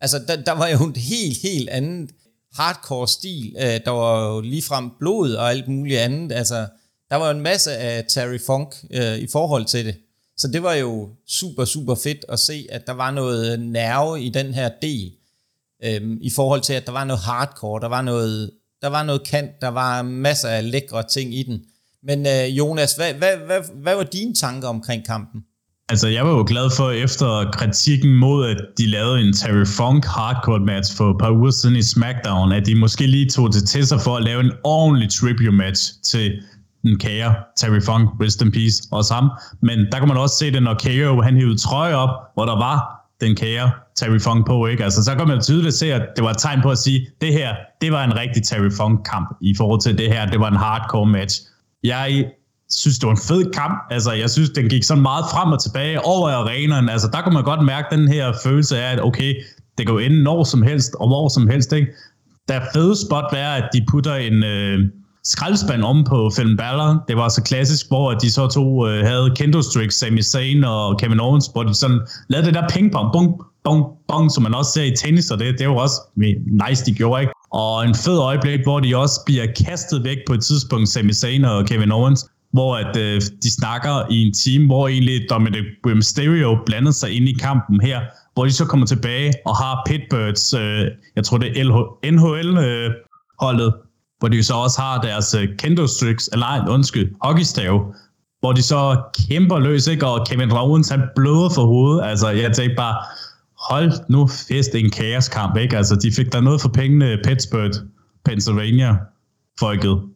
Altså, der, der var jo en helt, helt anden hardcore stil. Øh, der var jo ligefrem blod og alt muligt andet. Altså, der var en masse af Terry Funk øh, i forhold til det. Så det var jo super, super fedt at se, at der var noget nerve i den her del, øhm, i forhold til, at der var noget hardcore, der var noget, der var noget kant, der var masser af lækre ting i den. Men øh, Jonas, hvad, hvad, hvad, hvad var dine tanker omkring kampen? Altså, jeg var jo glad for, efter kritikken mod, at de lavede en Terry Funk hardcore match for et par uger siden i SmackDown, at de måske lige tog det til sig for at lave en ordentlig tribute match til den kære Terry Funk, rest in peace, også ham. Men der kan man også se det, når KO han hævede trøje op, hvor der var den kære Terry Funk på, ikke? Altså, så kan man tydeligt se, at det var et tegn på at sige, det her, det var en rigtig Terry Funk-kamp i forhold til det her, det var en hardcore match. Jeg synes, det var en fed kamp. Altså, jeg synes, den gik sådan meget frem og tilbage over arenaen. Altså, der kunne man godt mærke den her følelse af, at okay, det kan jo ende når som helst, og hvor som helst, ikke? Der fede spot være, at de putter en, øh, skraldespand om på Finn Balor. Det var så klassisk, hvor de så to øh, havde Kendo Strix, Sami Zayn og Kevin Owens, hvor de sådan lavede det der pingpong, bong, bong, bong, som man også ser i tennis, og det, det er også nice, de gjorde, ikke? Og en fed øjeblik, hvor de også bliver kastet væk på et tidspunkt, Sami Zayn og Kevin Owens, hvor at, øh, de snakker i en team, hvor egentlig Dominic Mysterio blandede sig ind i kampen her, hvor de så kommer tilbage og har Pitbirds, øh, jeg tror det er NHL-holdet, øh, hvor de så også har deres øh, kendo sticks, eller ej, undskyld, hockeystave, hvor de så kæmper løs, ikke? og Kevin Owens, han bløder for hovedet. Altså, jeg tænkte bare, hold nu fest en kaoskamp, ikke? Altså, de fik der noget for pengene, Pittsburgh, Pennsylvania, folket.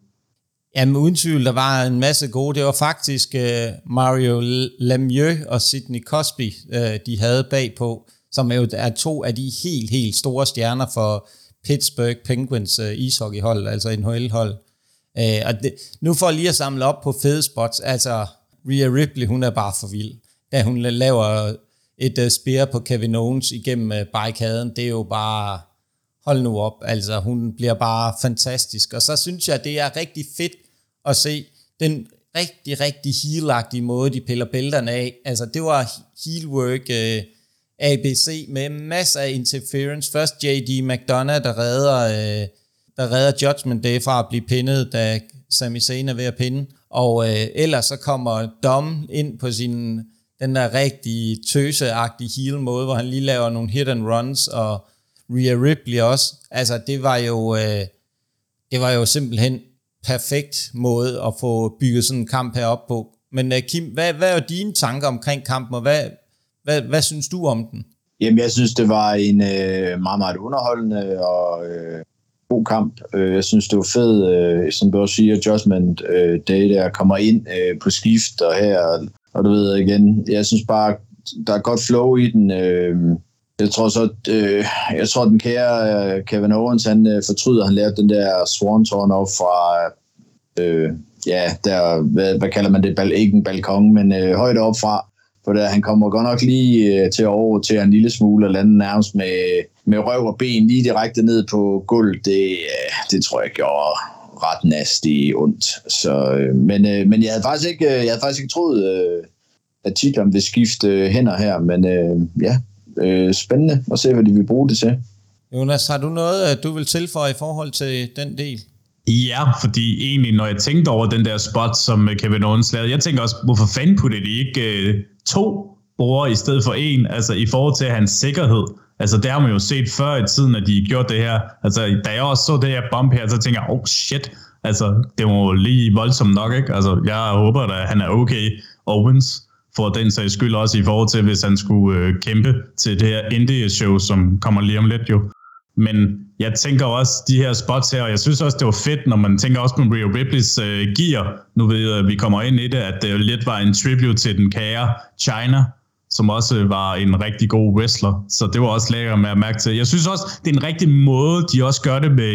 Jamen uden tvivl, der var en masse gode. Det var faktisk øh, Mario Lemieux og Sidney Cosby, øh, de havde bagpå, som er jo er to af de helt, helt store stjerner for Pittsburgh Penguins øh, ishockeyhold, altså NHL-hold. Øh, og det, nu for lige at samle op på fede spots, altså Rhea Ripley, hun er bare for vild. Da hun laver et øh, spear på Kevin Owens igennem øh, barrikaden, det er jo bare, hold nu op, altså hun bliver bare fantastisk. Og så synes jeg, det er rigtig fedt at se den rigtig, rigtig healagtige måde, de piller bælterne af. Altså det var heelwork, øh, ABC med masser af interference. Først J.D. McDonough, der redder, øh, der redder Judgment Day fra at blive pinnet, da Sami Zayn er ved at pinde. Og øh, ellers så kommer Dom ind på sin den der rigtig tøseagtige heel måde, hvor han lige laver nogle hit and runs, og Rhea Ripley også. Altså, det var jo, øh, det var jo simpelthen perfekt måde at få bygget sådan en kamp her op på. Men øh, Kim, hvad, hvad er dine tanker omkring kampen, og hvad, hvad, hvad synes du om den? Jamen, jeg synes, det var en øh, meget, meget underholdende og øh, god kamp. Øh, jeg synes, det var fedt, øh, som du også siger, Adjustment øh, Day, der kommer ind øh, på skift og her, og du ved igen, jeg synes bare, der er godt flow i den. Øh, jeg tror så, øh, jeg tror, den kære øh, Kevin Owens, han øh, fortryder, han lavede den der swan op fra, øh, ja, der, hvad, hvad kalder man det, Bal, ikke en balkon, men øh, højt op fra, for der, han kommer godt nok lige øh, til over til en lille smule og lande nærmest med, med røv og ben lige direkte ned på gulvet. Det, øh, det tror jeg gjorde ret nasty ondt. Så, øh, men, øh, men jeg havde faktisk ikke, øh, jeg havde faktisk ikke troet, øh, at titlen ville skifte øh, hænder her, men øh, ja, øh, spændende at se, hvad de vil bruge det til. Jonas, har du noget, øh, du vil tilføje i forhold til den del? Ja, fordi egentlig, når jeg tænkte over den der spot, som Kevin Owens lavede, jeg tænker også, hvorfor fanden puttede de ikke uh, to brugere i stedet for en, altså i forhold til hans sikkerhed. Altså det har man jo set før i tiden, at de gjorde det her. Altså da jeg også så det her bump her, så tænker jeg, oh shit, altså det var lige voldsomt nok, ikke? Altså jeg håber at han er okay, Owens, for den sags skyld også i forhold til, hvis han skulle øh, kæmpe til det her indie-show, som kommer lige om lidt jo. Men jeg tænker også de her spots her, og jeg synes også, det var fedt, når man tænker også på Rhea Ripleys øh, gear. Nu ved jeg, at vi kommer ind i det, at det lidt var en tribute til den kære China, som også øh, var en rigtig god wrestler. Så det var også lækkert med at mærke til. Jeg synes også, det er en rigtig måde, de også gør det med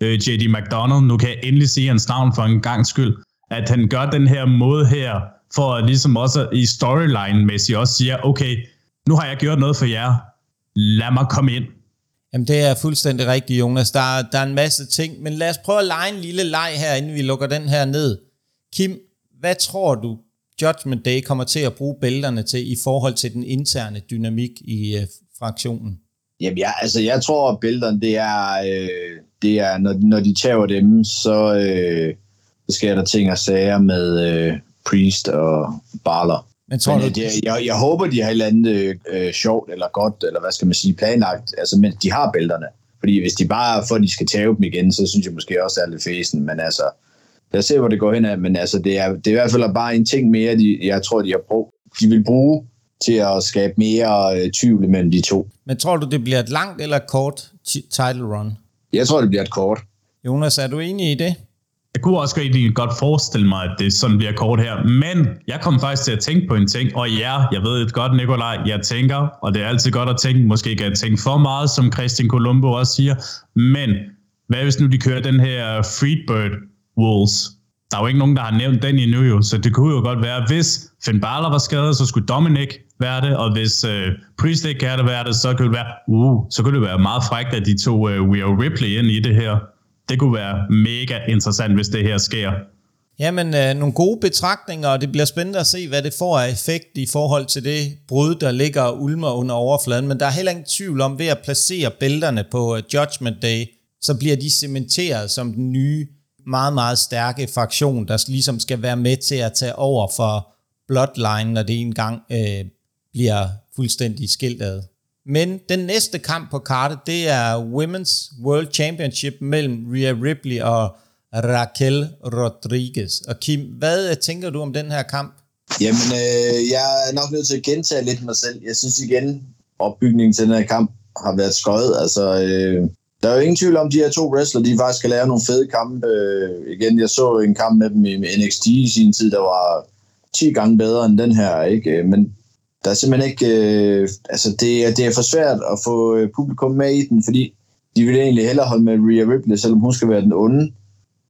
øh, J.D. McDonald. Nu kan jeg endelig sige hans navn for en gang skyld. At han gør den her måde her, for at ligesom også i storyline-mæssigt også siger, okay, nu har jeg gjort noget for jer. Lad mig komme ind Jamen det er fuldstændig rigtigt, Jonas. Der er, der er en masse ting, men lad os prøve at lege en lille leg her, inden vi lukker den her ned. Kim, hvad tror du, Judgment Day kommer til at bruge bælterne til i forhold til den interne dynamik i øh, fraktionen? Jamen, ja, altså, jeg tror, at bælterne, det er, øh, det er når, når de tager dem, så, øh, så sker der ting og sager med øh, Priest og Barler. Men, tror men du... det, jeg, jeg håber, de har et eller andet øh, sjovt eller godt, eller hvad skal man sige, planlagt, altså, men de har bælterne. Fordi hvis de bare for, at de skal tage dem igen, så synes jeg måske også, det er lidt fæsen. Men altså, lad os se, hvor det går hen af. Men altså, det er, det er i hvert fald bare en ting mere, de, jeg tror, de, har brug, de vil bruge til at skabe mere øh, tvivl mellem de to. Men tror du, det bliver et langt eller kort title run? Jeg tror, det bliver et kort. Jonas, er du enig i det? Jeg kunne også rigtig godt forestille mig, at det sådan bliver kort her. Men jeg kom faktisk til at tænke på en ting, og ja, jeg ved et godt, Nikolaj, jeg tænker, og det er altid godt at tænke, måske ikke at tænke for meget, som Christian Colombo også siger, men hvad hvis nu de kører den her Freebird Wolves? Der er jo ikke nogen, der har nævnt den endnu jo, så det kunne jo godt være, hvis Finn Balor var skadet, så skulle Dominic være det, og hvis øh, Priest ikke kan det være det, så kunne det være, uh, så kunne det være meget frækt, at de tog We Rhea Ripley ind i det her det kunne være mega interessant, hvis det her sker. Jamen, øh, nogle gode betragtninger, og det bliver spændende at se, hvad det får af effekt i forhold til det brud, der ligger og ulmer under overfladen. Men der er heller ingen tvivl om, ved at placere bælterne på uh, Judgment Day, så bliver de cementeret som den nye, meget, meget stærke fraktion, der ligesom skal være med til at tage over for Bloodline, når det engang øh, bliver fuldstændig skilt ad. Men den næste kamp på kartet, det er Women's World Championship mellem Rhea Ripley og Raquel Rodriguez. Og Kim, hvad øh, tænker du om den her kamp? Jamen, øh, jeg er nok nødt til at gentage lidt mig selv. Jeg synes igen, opbygningen til den her kamp har været skøjet. Altså, øh, der er jo ingen tvivl om, at de her to wrestlere, de faktisk skal lave nogle fede kampe. Øh, igen, jeg så en kamp med dem i NXT i sin tid, der var 10 gange bedre end den her. ikke. Øh, men der er simpelthen ikke... Øh, altså, det er, det er for svært at få øh, publikum med i den, fordi de vil egentlig hellere holde med Rhea Ripley, selvom hun skal være den onde.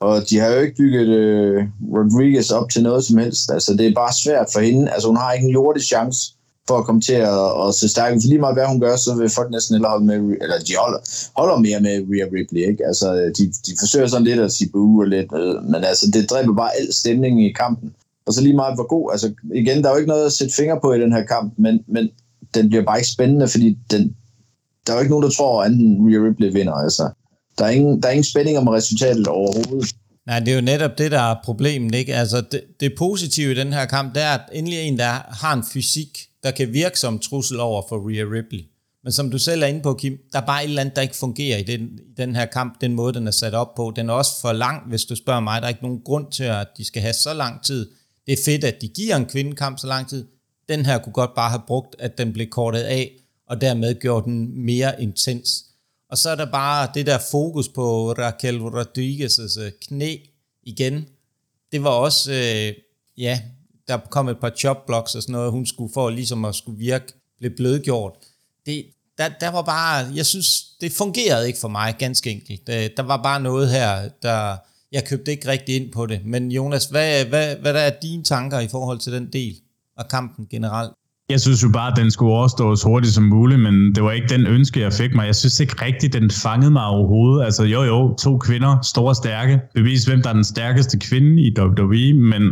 Og de har jo ikke bygget øh, Rodriguez op til noget som helst. Altså, det er bare svært for hende. Altså, hun har ikke en jordisk chance for at komme til at, at se stærk. For lige meget hvad hun gør, så vil folk næsten hellere holde med, eller de holder, holder mere med Rhea Ripley, ikke? Altså, øh, de, de forsøger sådan lidt at sige buh og lidt, øh, men altså, det dræber bare al stemningen i kampen. Og så lige meget hvor god, altså igen, der er jo ikke noget at sætte fingre på i den her kamp, men, men den bliver bare ikke spændende, fordi den, der er jo ikke nogen, der tror, at enten Rhea Ripley vinder. Altså. Der, er ingen, der er ingen spænding om resultatet overhovedet. Nej, det er jo netop det, der er problemet. Ikke? Altså, det, det positive i den her kamp, det er, at endelig en, der har en fysik, der kan virke som trussel over for Rhea Ripley. Men som du selv er inde på, Kim, der er bare et eller andet, der ikke fungerer i den, i den her kamp, den måde, den er sat op på. Den er også for lang, hvis du spørger mig. Der er ikke nogen grund til, at de skal have så lang tid det er fedt, at de giver en kvindekamp så lang tid. Den her kunne godt bare have brugt, at den blev kortet af, og dermed gjort den mere intens. Og så er der bare det der fokus på Raquel Rodriguez' øh, knæ igen. Det var også, øh, ja, der kom et par chopblocks og sådan noget, hun skulle for ligesom at skulle virke, blev blødgjort. Det, der, der var bare, jeg synes, det fungerede ikke for mig, ganske enkelt. Der, der var bare noget her, der, jeg købte ikke rigtig ind på det. Men Jonas, hvad, hvad, hvad der er dine tanker i forhold til den del af kampen generelt? Jeg synes jo bare, at den skulle overstås hurtigt som muligt, men det var ikke den ønske, jeg fik mig. Jeg synes ikke rigtigt, den fangede mig overhovedet. Altså jo jo, to kvinder, store og stærke. Bevis, hvem der er den stærkeste kvinde i WWE, men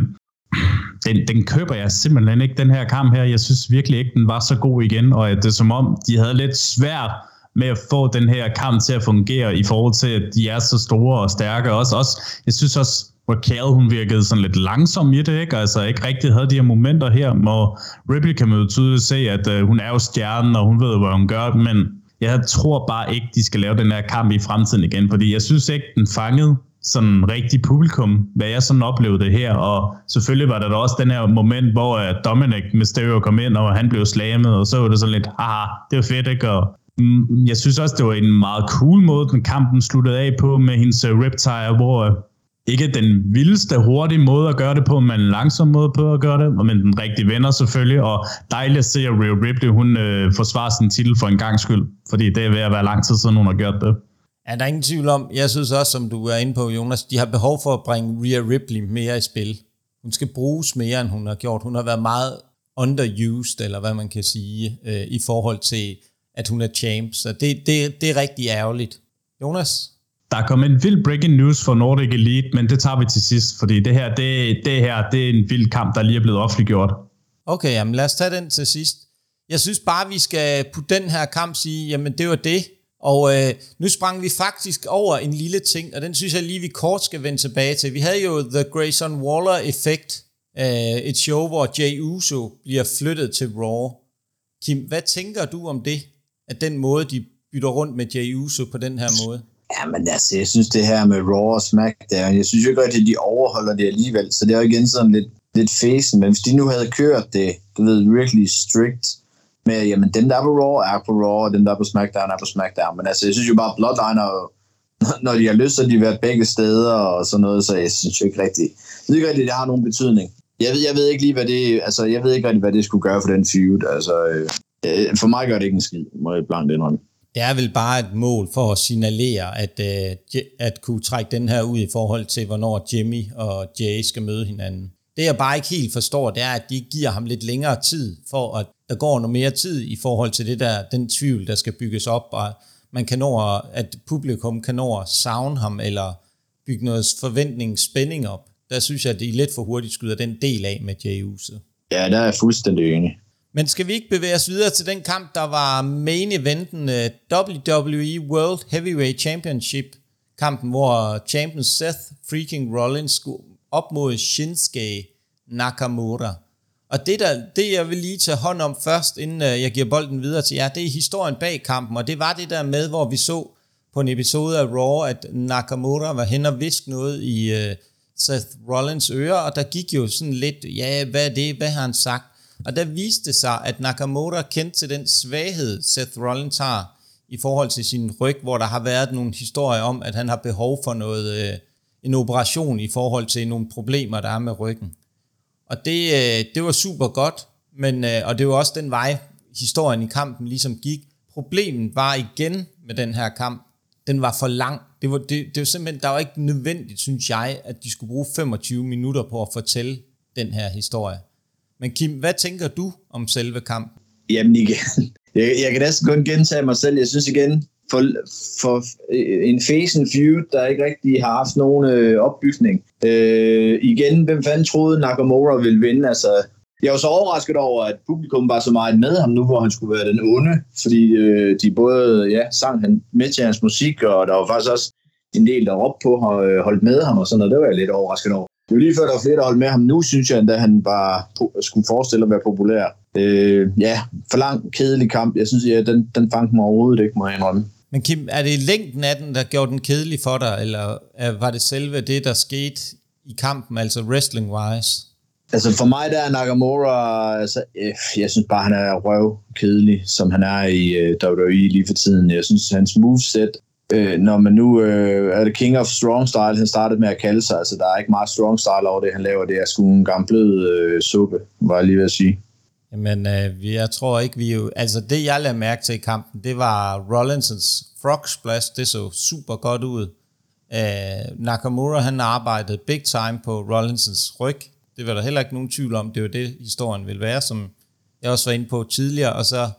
den, den køber jeg simpelthen ikke, den her kamp her. Jeg synes virkelig ikke, den var så god igen, og det er som om, de havde lidt svært med at få den her kamp til at fungere i forhold til, at de er så store og stærke. Også, også, jeg synes også, Raquel, hun virkede sådan lidt langsom i det, ikke? Altså ikke rigtig havde de her momenter her, hvor Ripley kan man jo tydeligt se, at øh, hun er jo stjernen, og hun ved, hvad hun gør, men jeg tror bare ikke, de skal lave den her kamp i fremtiden igen, fordi jeg synes ikke, den fangede sådan rigtig publikum, hvad jeg sådan oplevede det her, og selvfølgelig var der da også den her moment, hvor øh, Dominic Mysterio kom ind, og han blev slammet, og så var det sådan lidt, haha, det var fedt, ikke? Og Mm, jeg synes også, det var en meget cool måde, den kampen sluttede af på med hendes uh, riptire, hvor øh, ikke den vildeste hurtige måde at gøre det på, men en langsom måde på at gøre det, men den rigtige venner selvfølgelig, og dejligt at se, at Rhea Ripley, hun øh, forsvarer sin titel for en gang skyld, fordi det er ved at være lang tid siden, hun har gjort det. Ja, der er ingen tvivl om, jeg synes også, som du er inde på, Jonas, de har behov for at bringe Rhea Ripley mere i spil. Hun skal bruges mere, end hun har gjort. Hun har været meget underused, eller hvad man kan sige, øh, i forhold til at hun er champ. Så det, det, det er rigtig ærgerligt. Jonas? Der er kommet en vild breaking news for Nordic Elite, men det tager vi til sidst, fordi det her, det, det her, det er en vild kamp, der lige er blevet offentliggjort. Okay, jamen lad os tage den til sidst. Jeg synes bare, vi skal på den her kamp sige, jamen det var det. Og øh, nu sprang vi faktisk over en lille ting, og den synes jeg lige, vi kort skal vende tilbage til. Vi havde jo The Grayson Waller-effekt, øh, et show, hvor Jay Uso bliver flyttet til Raw. Kim, hvad tænker du om det? At den måde, de bytter rundt med Jay Uso på den her måde? Ja, men altså, jeg synes det her med Raw og SmackDown, jeg synes jo ikke at de overholder det alligevel, så det er jo igen sådan lidt, lidt fæsen, men hvis de nu havde kørt det, du ved, really strict, med, jamen dem der er på Raw er på Raw, og dem der er på SmackDown er på SmackDown, men altså, jeg synes jo bare, Bloodline og når de har lyst, så de været begge steder og sådan noget, så jeg synes jo ikke rigtigt, jeg ved ikke rigtigt, det har nogen betydning. Jeg ved, jeg ved ikke lige, hvad det, altså, jeg ved ikke rigtig, hvad det skulle gøre for den feud, altså, øh, øh for mig gør det ikke en skid, må jeg blankt indrømme. Det er vel bare et mål for at signalere, at, øh, at kunne trække den her ud i forhold til, hvornår Jimmy og Jay skal møde hinanden. Det jeg bare ikke helt forstår, det er, at de giver ham lidt længere tid, for at der går noget mere tid i forhold til det der, den tvivl, der skal bygges op, og man kan nå, at publikum kan nå at savne ham, eller bygge noget forventning, spænding op. Der synes jeg, at de lidt for hurtigt skyder den del af med Jay Uso. Ja, der er jeg fuldstændig enig. Men skal vi ikke bevæge os videre til den kamp, der var main eventen øh, WWE World Heavyweight Championship kampen, hvor champion Seth freaking Rollins skulle op mod Shinsuke Nakamura. Og det, der, det, jeg vil lige tage hånd om først, inden øh, jeg giver bolden videre til jer, det er historien bag kampen, og det var det der med, hvor vi så på en episode af Raw, at Nakamura var hen og visk noget i uh, Seth Rollins ører, og der gik jo sådan lidt, ja, hvad er det, hvad har han sagt? Og der viste det sig, at Nakamura kendte til den svaghed, Seth Rollins har i forhold til sin ryg, hvor der har været nogle historier om, at han har behov for noget, øh, en operation i forhold til nogle problemer, der er med ryggen. Og det, øh, det var super godt, men, øh, og det var også den vej, historien i kampen ligesom gik. Problemet var igen med den her kamp, den var for lang. Det var, det, det var simpelthen, der var ikke nødvendigt, synes jeg, at de skulle bruge 25 minutter på at fortælle den her historie. Men Kim, hvad tænker du om selve kampen? Jamen igen, jeg, jeg kan næsten kun gentage mig selv. Jeg synes igen, for, for øh, en fesen feud, der ikke rigtig har haft nogen øh, opbygning. Øh, igen, hvem fanden troede Nakamura ville vinde? Altså, jeg var så overrasket over, at publikum var så meget med ham nu, hvor han skulle være den onde, fordi øh, de både ja, sang han med til hans musik, og der var faktisk også en del, der råbte på og øh, holdt med ham og sådan noget. Det var jeg lidt overrasket over. Det var lige før, der var flere, der holdt med ham. Nu synes jeg, at han bare skulle forestille at være populær. Øh, ja, for lang, kedelig kamp. Jeg synes, ja, den, den fangede mig overhovedet ikke, må jeg indrømme. Men Kim, er det længden af den, der gjorde den kedelig for dig, eller var det selve det, der skete i kampen, altså wrestling-wise? Altså for mig der er Nakamura, altså, øh, jeg synes bare, han er røv kedelig, som han er i øh, WWE lige for tiden. Jeg synes, hans moveset, øh, når man nu øh, er det King of Strong Style, han startede med at kalde sig, altså der er ikke meget strong style over det, han laver, det er sgu en gammel øh, suppe, var jeg lige ved at sige. Jamen, øh, jeg tror ikke, vi jo... Altså, det jeg lagde mærke til i kampen, det var Rollinsons frog splash. Det så super godt ud. Øh, Nakamura, han arbejdede big time på Rollinsons ryg. Det var der heller ikke nogen tvivl om. Det var det, historien ville være, som jeg også var inde på tidligere. Og så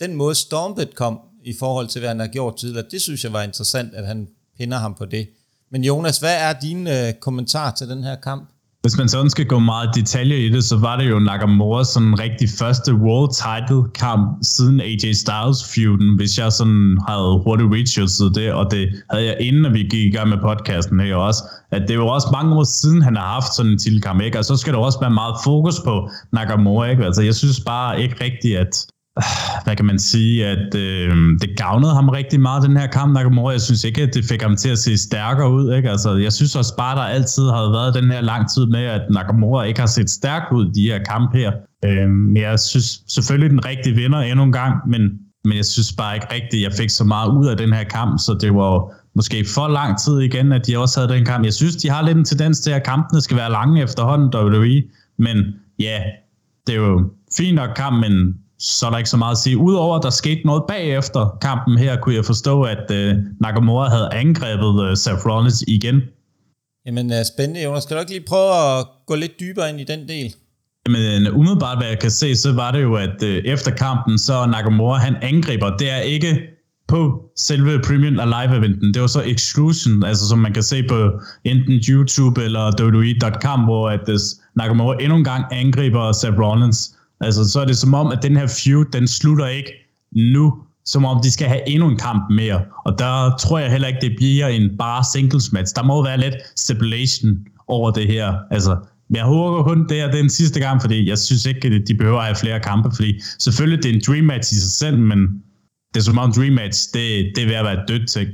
den måde Stormbit kom i forhold til, hvad han har gjort tidligere, det synes jeg var interessant, at han pinder ham på det. Men Jonas, hvad er din øh, kommentar til den her kamp? Hvis man sådan skal gå meget detaljer i det, så var det jo Nakamura sådan rigtig første world title kamp siden AJ Styles feuden, hvis jeg sådan havde hurtigt researchet det, og det havde jeg inden, at vi gik i gang med podcasten her også, at det er jo også mange år siden, han har haft sådan en titelkamp, ikke? Og så skal der også være meget fokus på Nakamura, ikke? Altså, jeg synes bare ikke rigtigt, at hvad kan man sige, at øh, det gavnede ham rigtig meget, den her kamp, Nakamura. Jeg synes ikke, at det fik ham til at se stærkere ud. Ikke? Altså, jeg synes også bare, der altid har været den her lang tid med, at Nakamura ikke har set stærk ud de her kamp her. Øh, men jeg synes selvfølgelig, den rigtige vinder endnu en gang, men, men jeg synes bare ikke rigtigt, at jeg fik så meget ud af den her kamp, så det var måske for lang tid igen, at de også havde den kamp. Jeg synes, de har lidt en tendens til, at kampene skal være lange efterhånden, WWE, men ja, det er jo fint nok kamp, men så er der ikke så meget at sige. Udover at der skete noget bagefter kampen her, kunne jeg forstå, at uh, Nakamura havde angrebet uh, Seth Rollins igen. Jamen uh, spændende, Jonas. Skal du ikke lige prøve at gå lidt dybere ind i den del? Men umiddelbart, hvad jeg kan se, så var det jo, at øh, efter kampen, så Nakamura, han angriber. Det er ikke på selve Premium Live eventen. Det var så exclusion, altså som man kan se på enten YouTube eller WWE.com, hvor at uh, Nakamura endnu en gang angriber Seth Rollins. Altså så er det som om, at den her feud, den slutter ikke nu, som om de skal have endnu en kamp mere. Og der tror jeg heller ikke, det bliver en bare singles match. Der må være lidt stipulation over det her. Altså, jeg håber kun, det er den sidste gang, fordi jeg synes ikke, at de behøver at have flere kampe, fordi selvfølgelig det er en dream match i sig selv, men det er som om Dream Match, det, det er ved at være et dødt ting.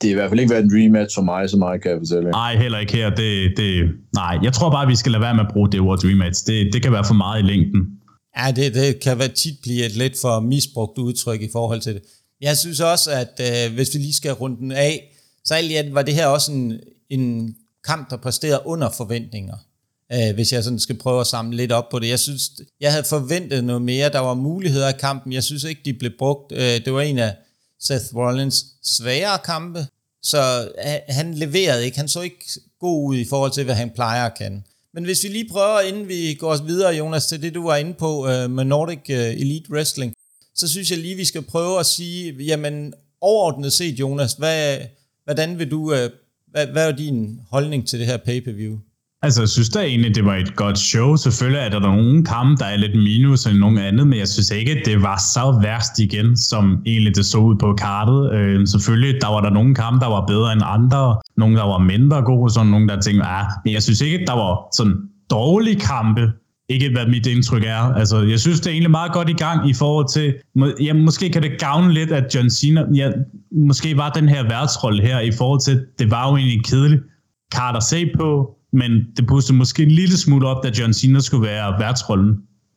Det er i hvert fald ikke været en Dream Match for mig, så meget kan jeg fortælle. Nej, heller ikke her. Det, det, nej, jeg tror bare, vi skal lade være med at bruge det ord Dream Match. Det, det kan være for meget i længden. Ja, det, det kan være tit blive et lidt for misbrugt udtryk i forhold til det. Jeg synes også, at øh, hvis vi lige skal runde den af, så alt var det her også en, en kamp, der præsterede under forventninger øh, hvis jeg sådan skal prøve at samle lidt op på det. Jeg synes, jeg havde forventet noget mere. Der var muligheder i kampen. Jeg synes ikke, de blev brugt. Øh, det var en af Seth Rollins svære kampe, så øh, han leverede ikke. Han så ikke god ud i forhold til, hvad han plejer at kan. Men hvis vi lige prøver, inden vi går videre, Jonas, til det, du var inde på øh, med Nordic øh, Elite Wrestling, så synes jeg lige, vi skal prøve at sige, jamen overordnet set, Jonas, hvad, hvordan vil du, øh, hvad, hvad er din holdning til det her pay-per-view? Altså, jeg synes da egentlig, det var et godt show. Selvfølgelig er der nogle kampe, der er lidt minus end nogle andet, men jeg synes ikke, det var så værst igen, som egentlig det så ud på kartet. Øh, selvfølgelig, der var der nogle kampe, der var bedre end andre, nogle, der var mindre gode, sådan nogle, der tænkte, ah, men jeg synes ikke, der var sådan dårlige kampe, ikke hvad mit indtryk er. Altså, jeg synes, det er egentlig meget godt i gang i forhold til, ja, måske kan det gavne lidt, at John Cena, ja, måske var den her værtsrolle her i forhold til, det var jo egentlig kedeligt kart at se på, men det puster måske en lille smule op, da John Cena skulle være værtsrollen.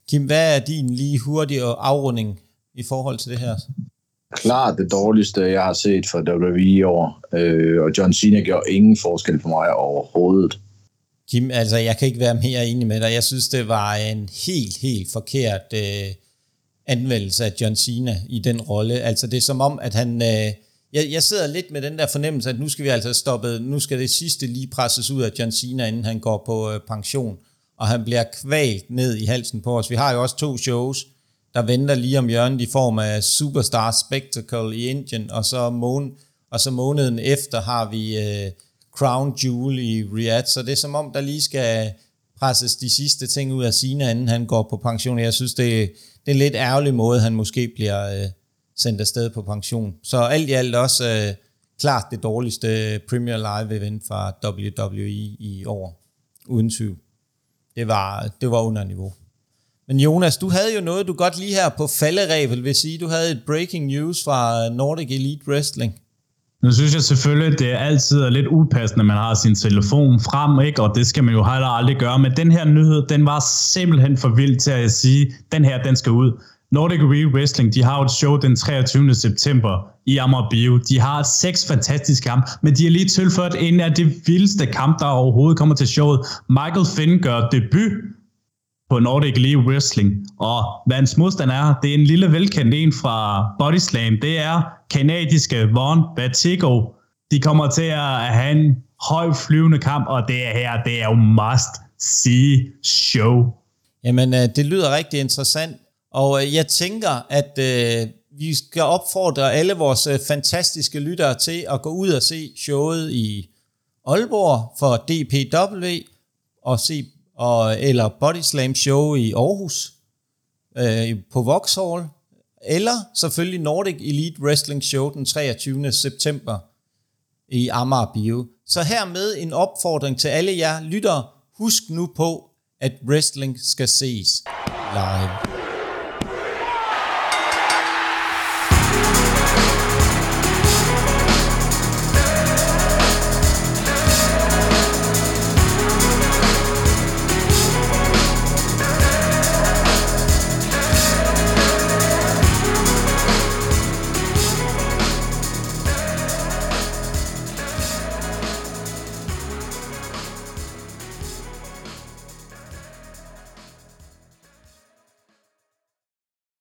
Kim, hvad er din lige hurtige afrunding i forhold til det her? Klart det dårligste, jeg har set fra WWE i år, øh, og John Cena gjorde ingen forskel for mig overhovedet. Kim, altså jeg kan ikke være mere enig med dig. Jeg synes, det var en helt, helt forkert øh, anvendelse af John Cena i den rolle. Altså det er som om, at han... Øh, jeg, jeg sidder lidt med den der fornemmelse, at nu skal vi altså stoppe, nu skal det sidste lige presses ud af John Cena, inden han går på øh, pension, og han bliver kvalt ned i halsen på os. Vi har jo også to shows, der venter lige om hjørnet i form af Superstar Spectacle i Indien, og så, mån, og så måneden efter har vi øh, Crown Jewel i Riyadh, så det er som om, der lige skal presses de sidste ting ud af Cena, inden han går på pension. Jeg synes, det, det er en lidt ærgerlig måde, han måske bliver... Øh, sendt afsted på pension. Så alt i alt også øh, klart det dårligste Premier Live event fra WWE i år, uden tvivl. Det var, det var under niveau. Men Jonas, du havde jo noget, du godt lige her på falderæbel vil sige. Du havde et breaking news fra Nordic Elite Wrestling. Nu synes jeg selvfølgelig, det er altid lidt upassende, at man har sin telefon frem, ikke? og det skal man jo heller aldrig gøre. Men den her nyhed, den var simpelthen for vild til at sige, den her, den skal ud. Nordic Real Wrestling, de har jo et show den 23. september i Amager Bio. De har seks fantastiske kampe, men de har lige tilført en af de vildeste kampe, der overhovedet kommer til showet. Michael Finn gør debut på Nordic League Wrestling. Og hvad hans modstand er, det er en lille velkendt en fra Body Slam. Det er kanadiske Von Batigo. De kommer til at have en høj flyvende kamp, og det her, det er jo must see show. Jamen, øh, det lyder rigtig interessant. Og øh, jeg tænker, at øh, vi skal opfordre alle vores øh, fantastiske lyttere til at gå ud og se showet i Aalborg for DPW, og se, og, eller Body Slam show i Aarhus øh, på Vauxhall, eller selvfølgelig Nordic Elite Wrestling Show den 23. september i Amager Bio. Så hermed en opfordring til alle jer lyttere. Husk nu på, at wrestling skal ses live.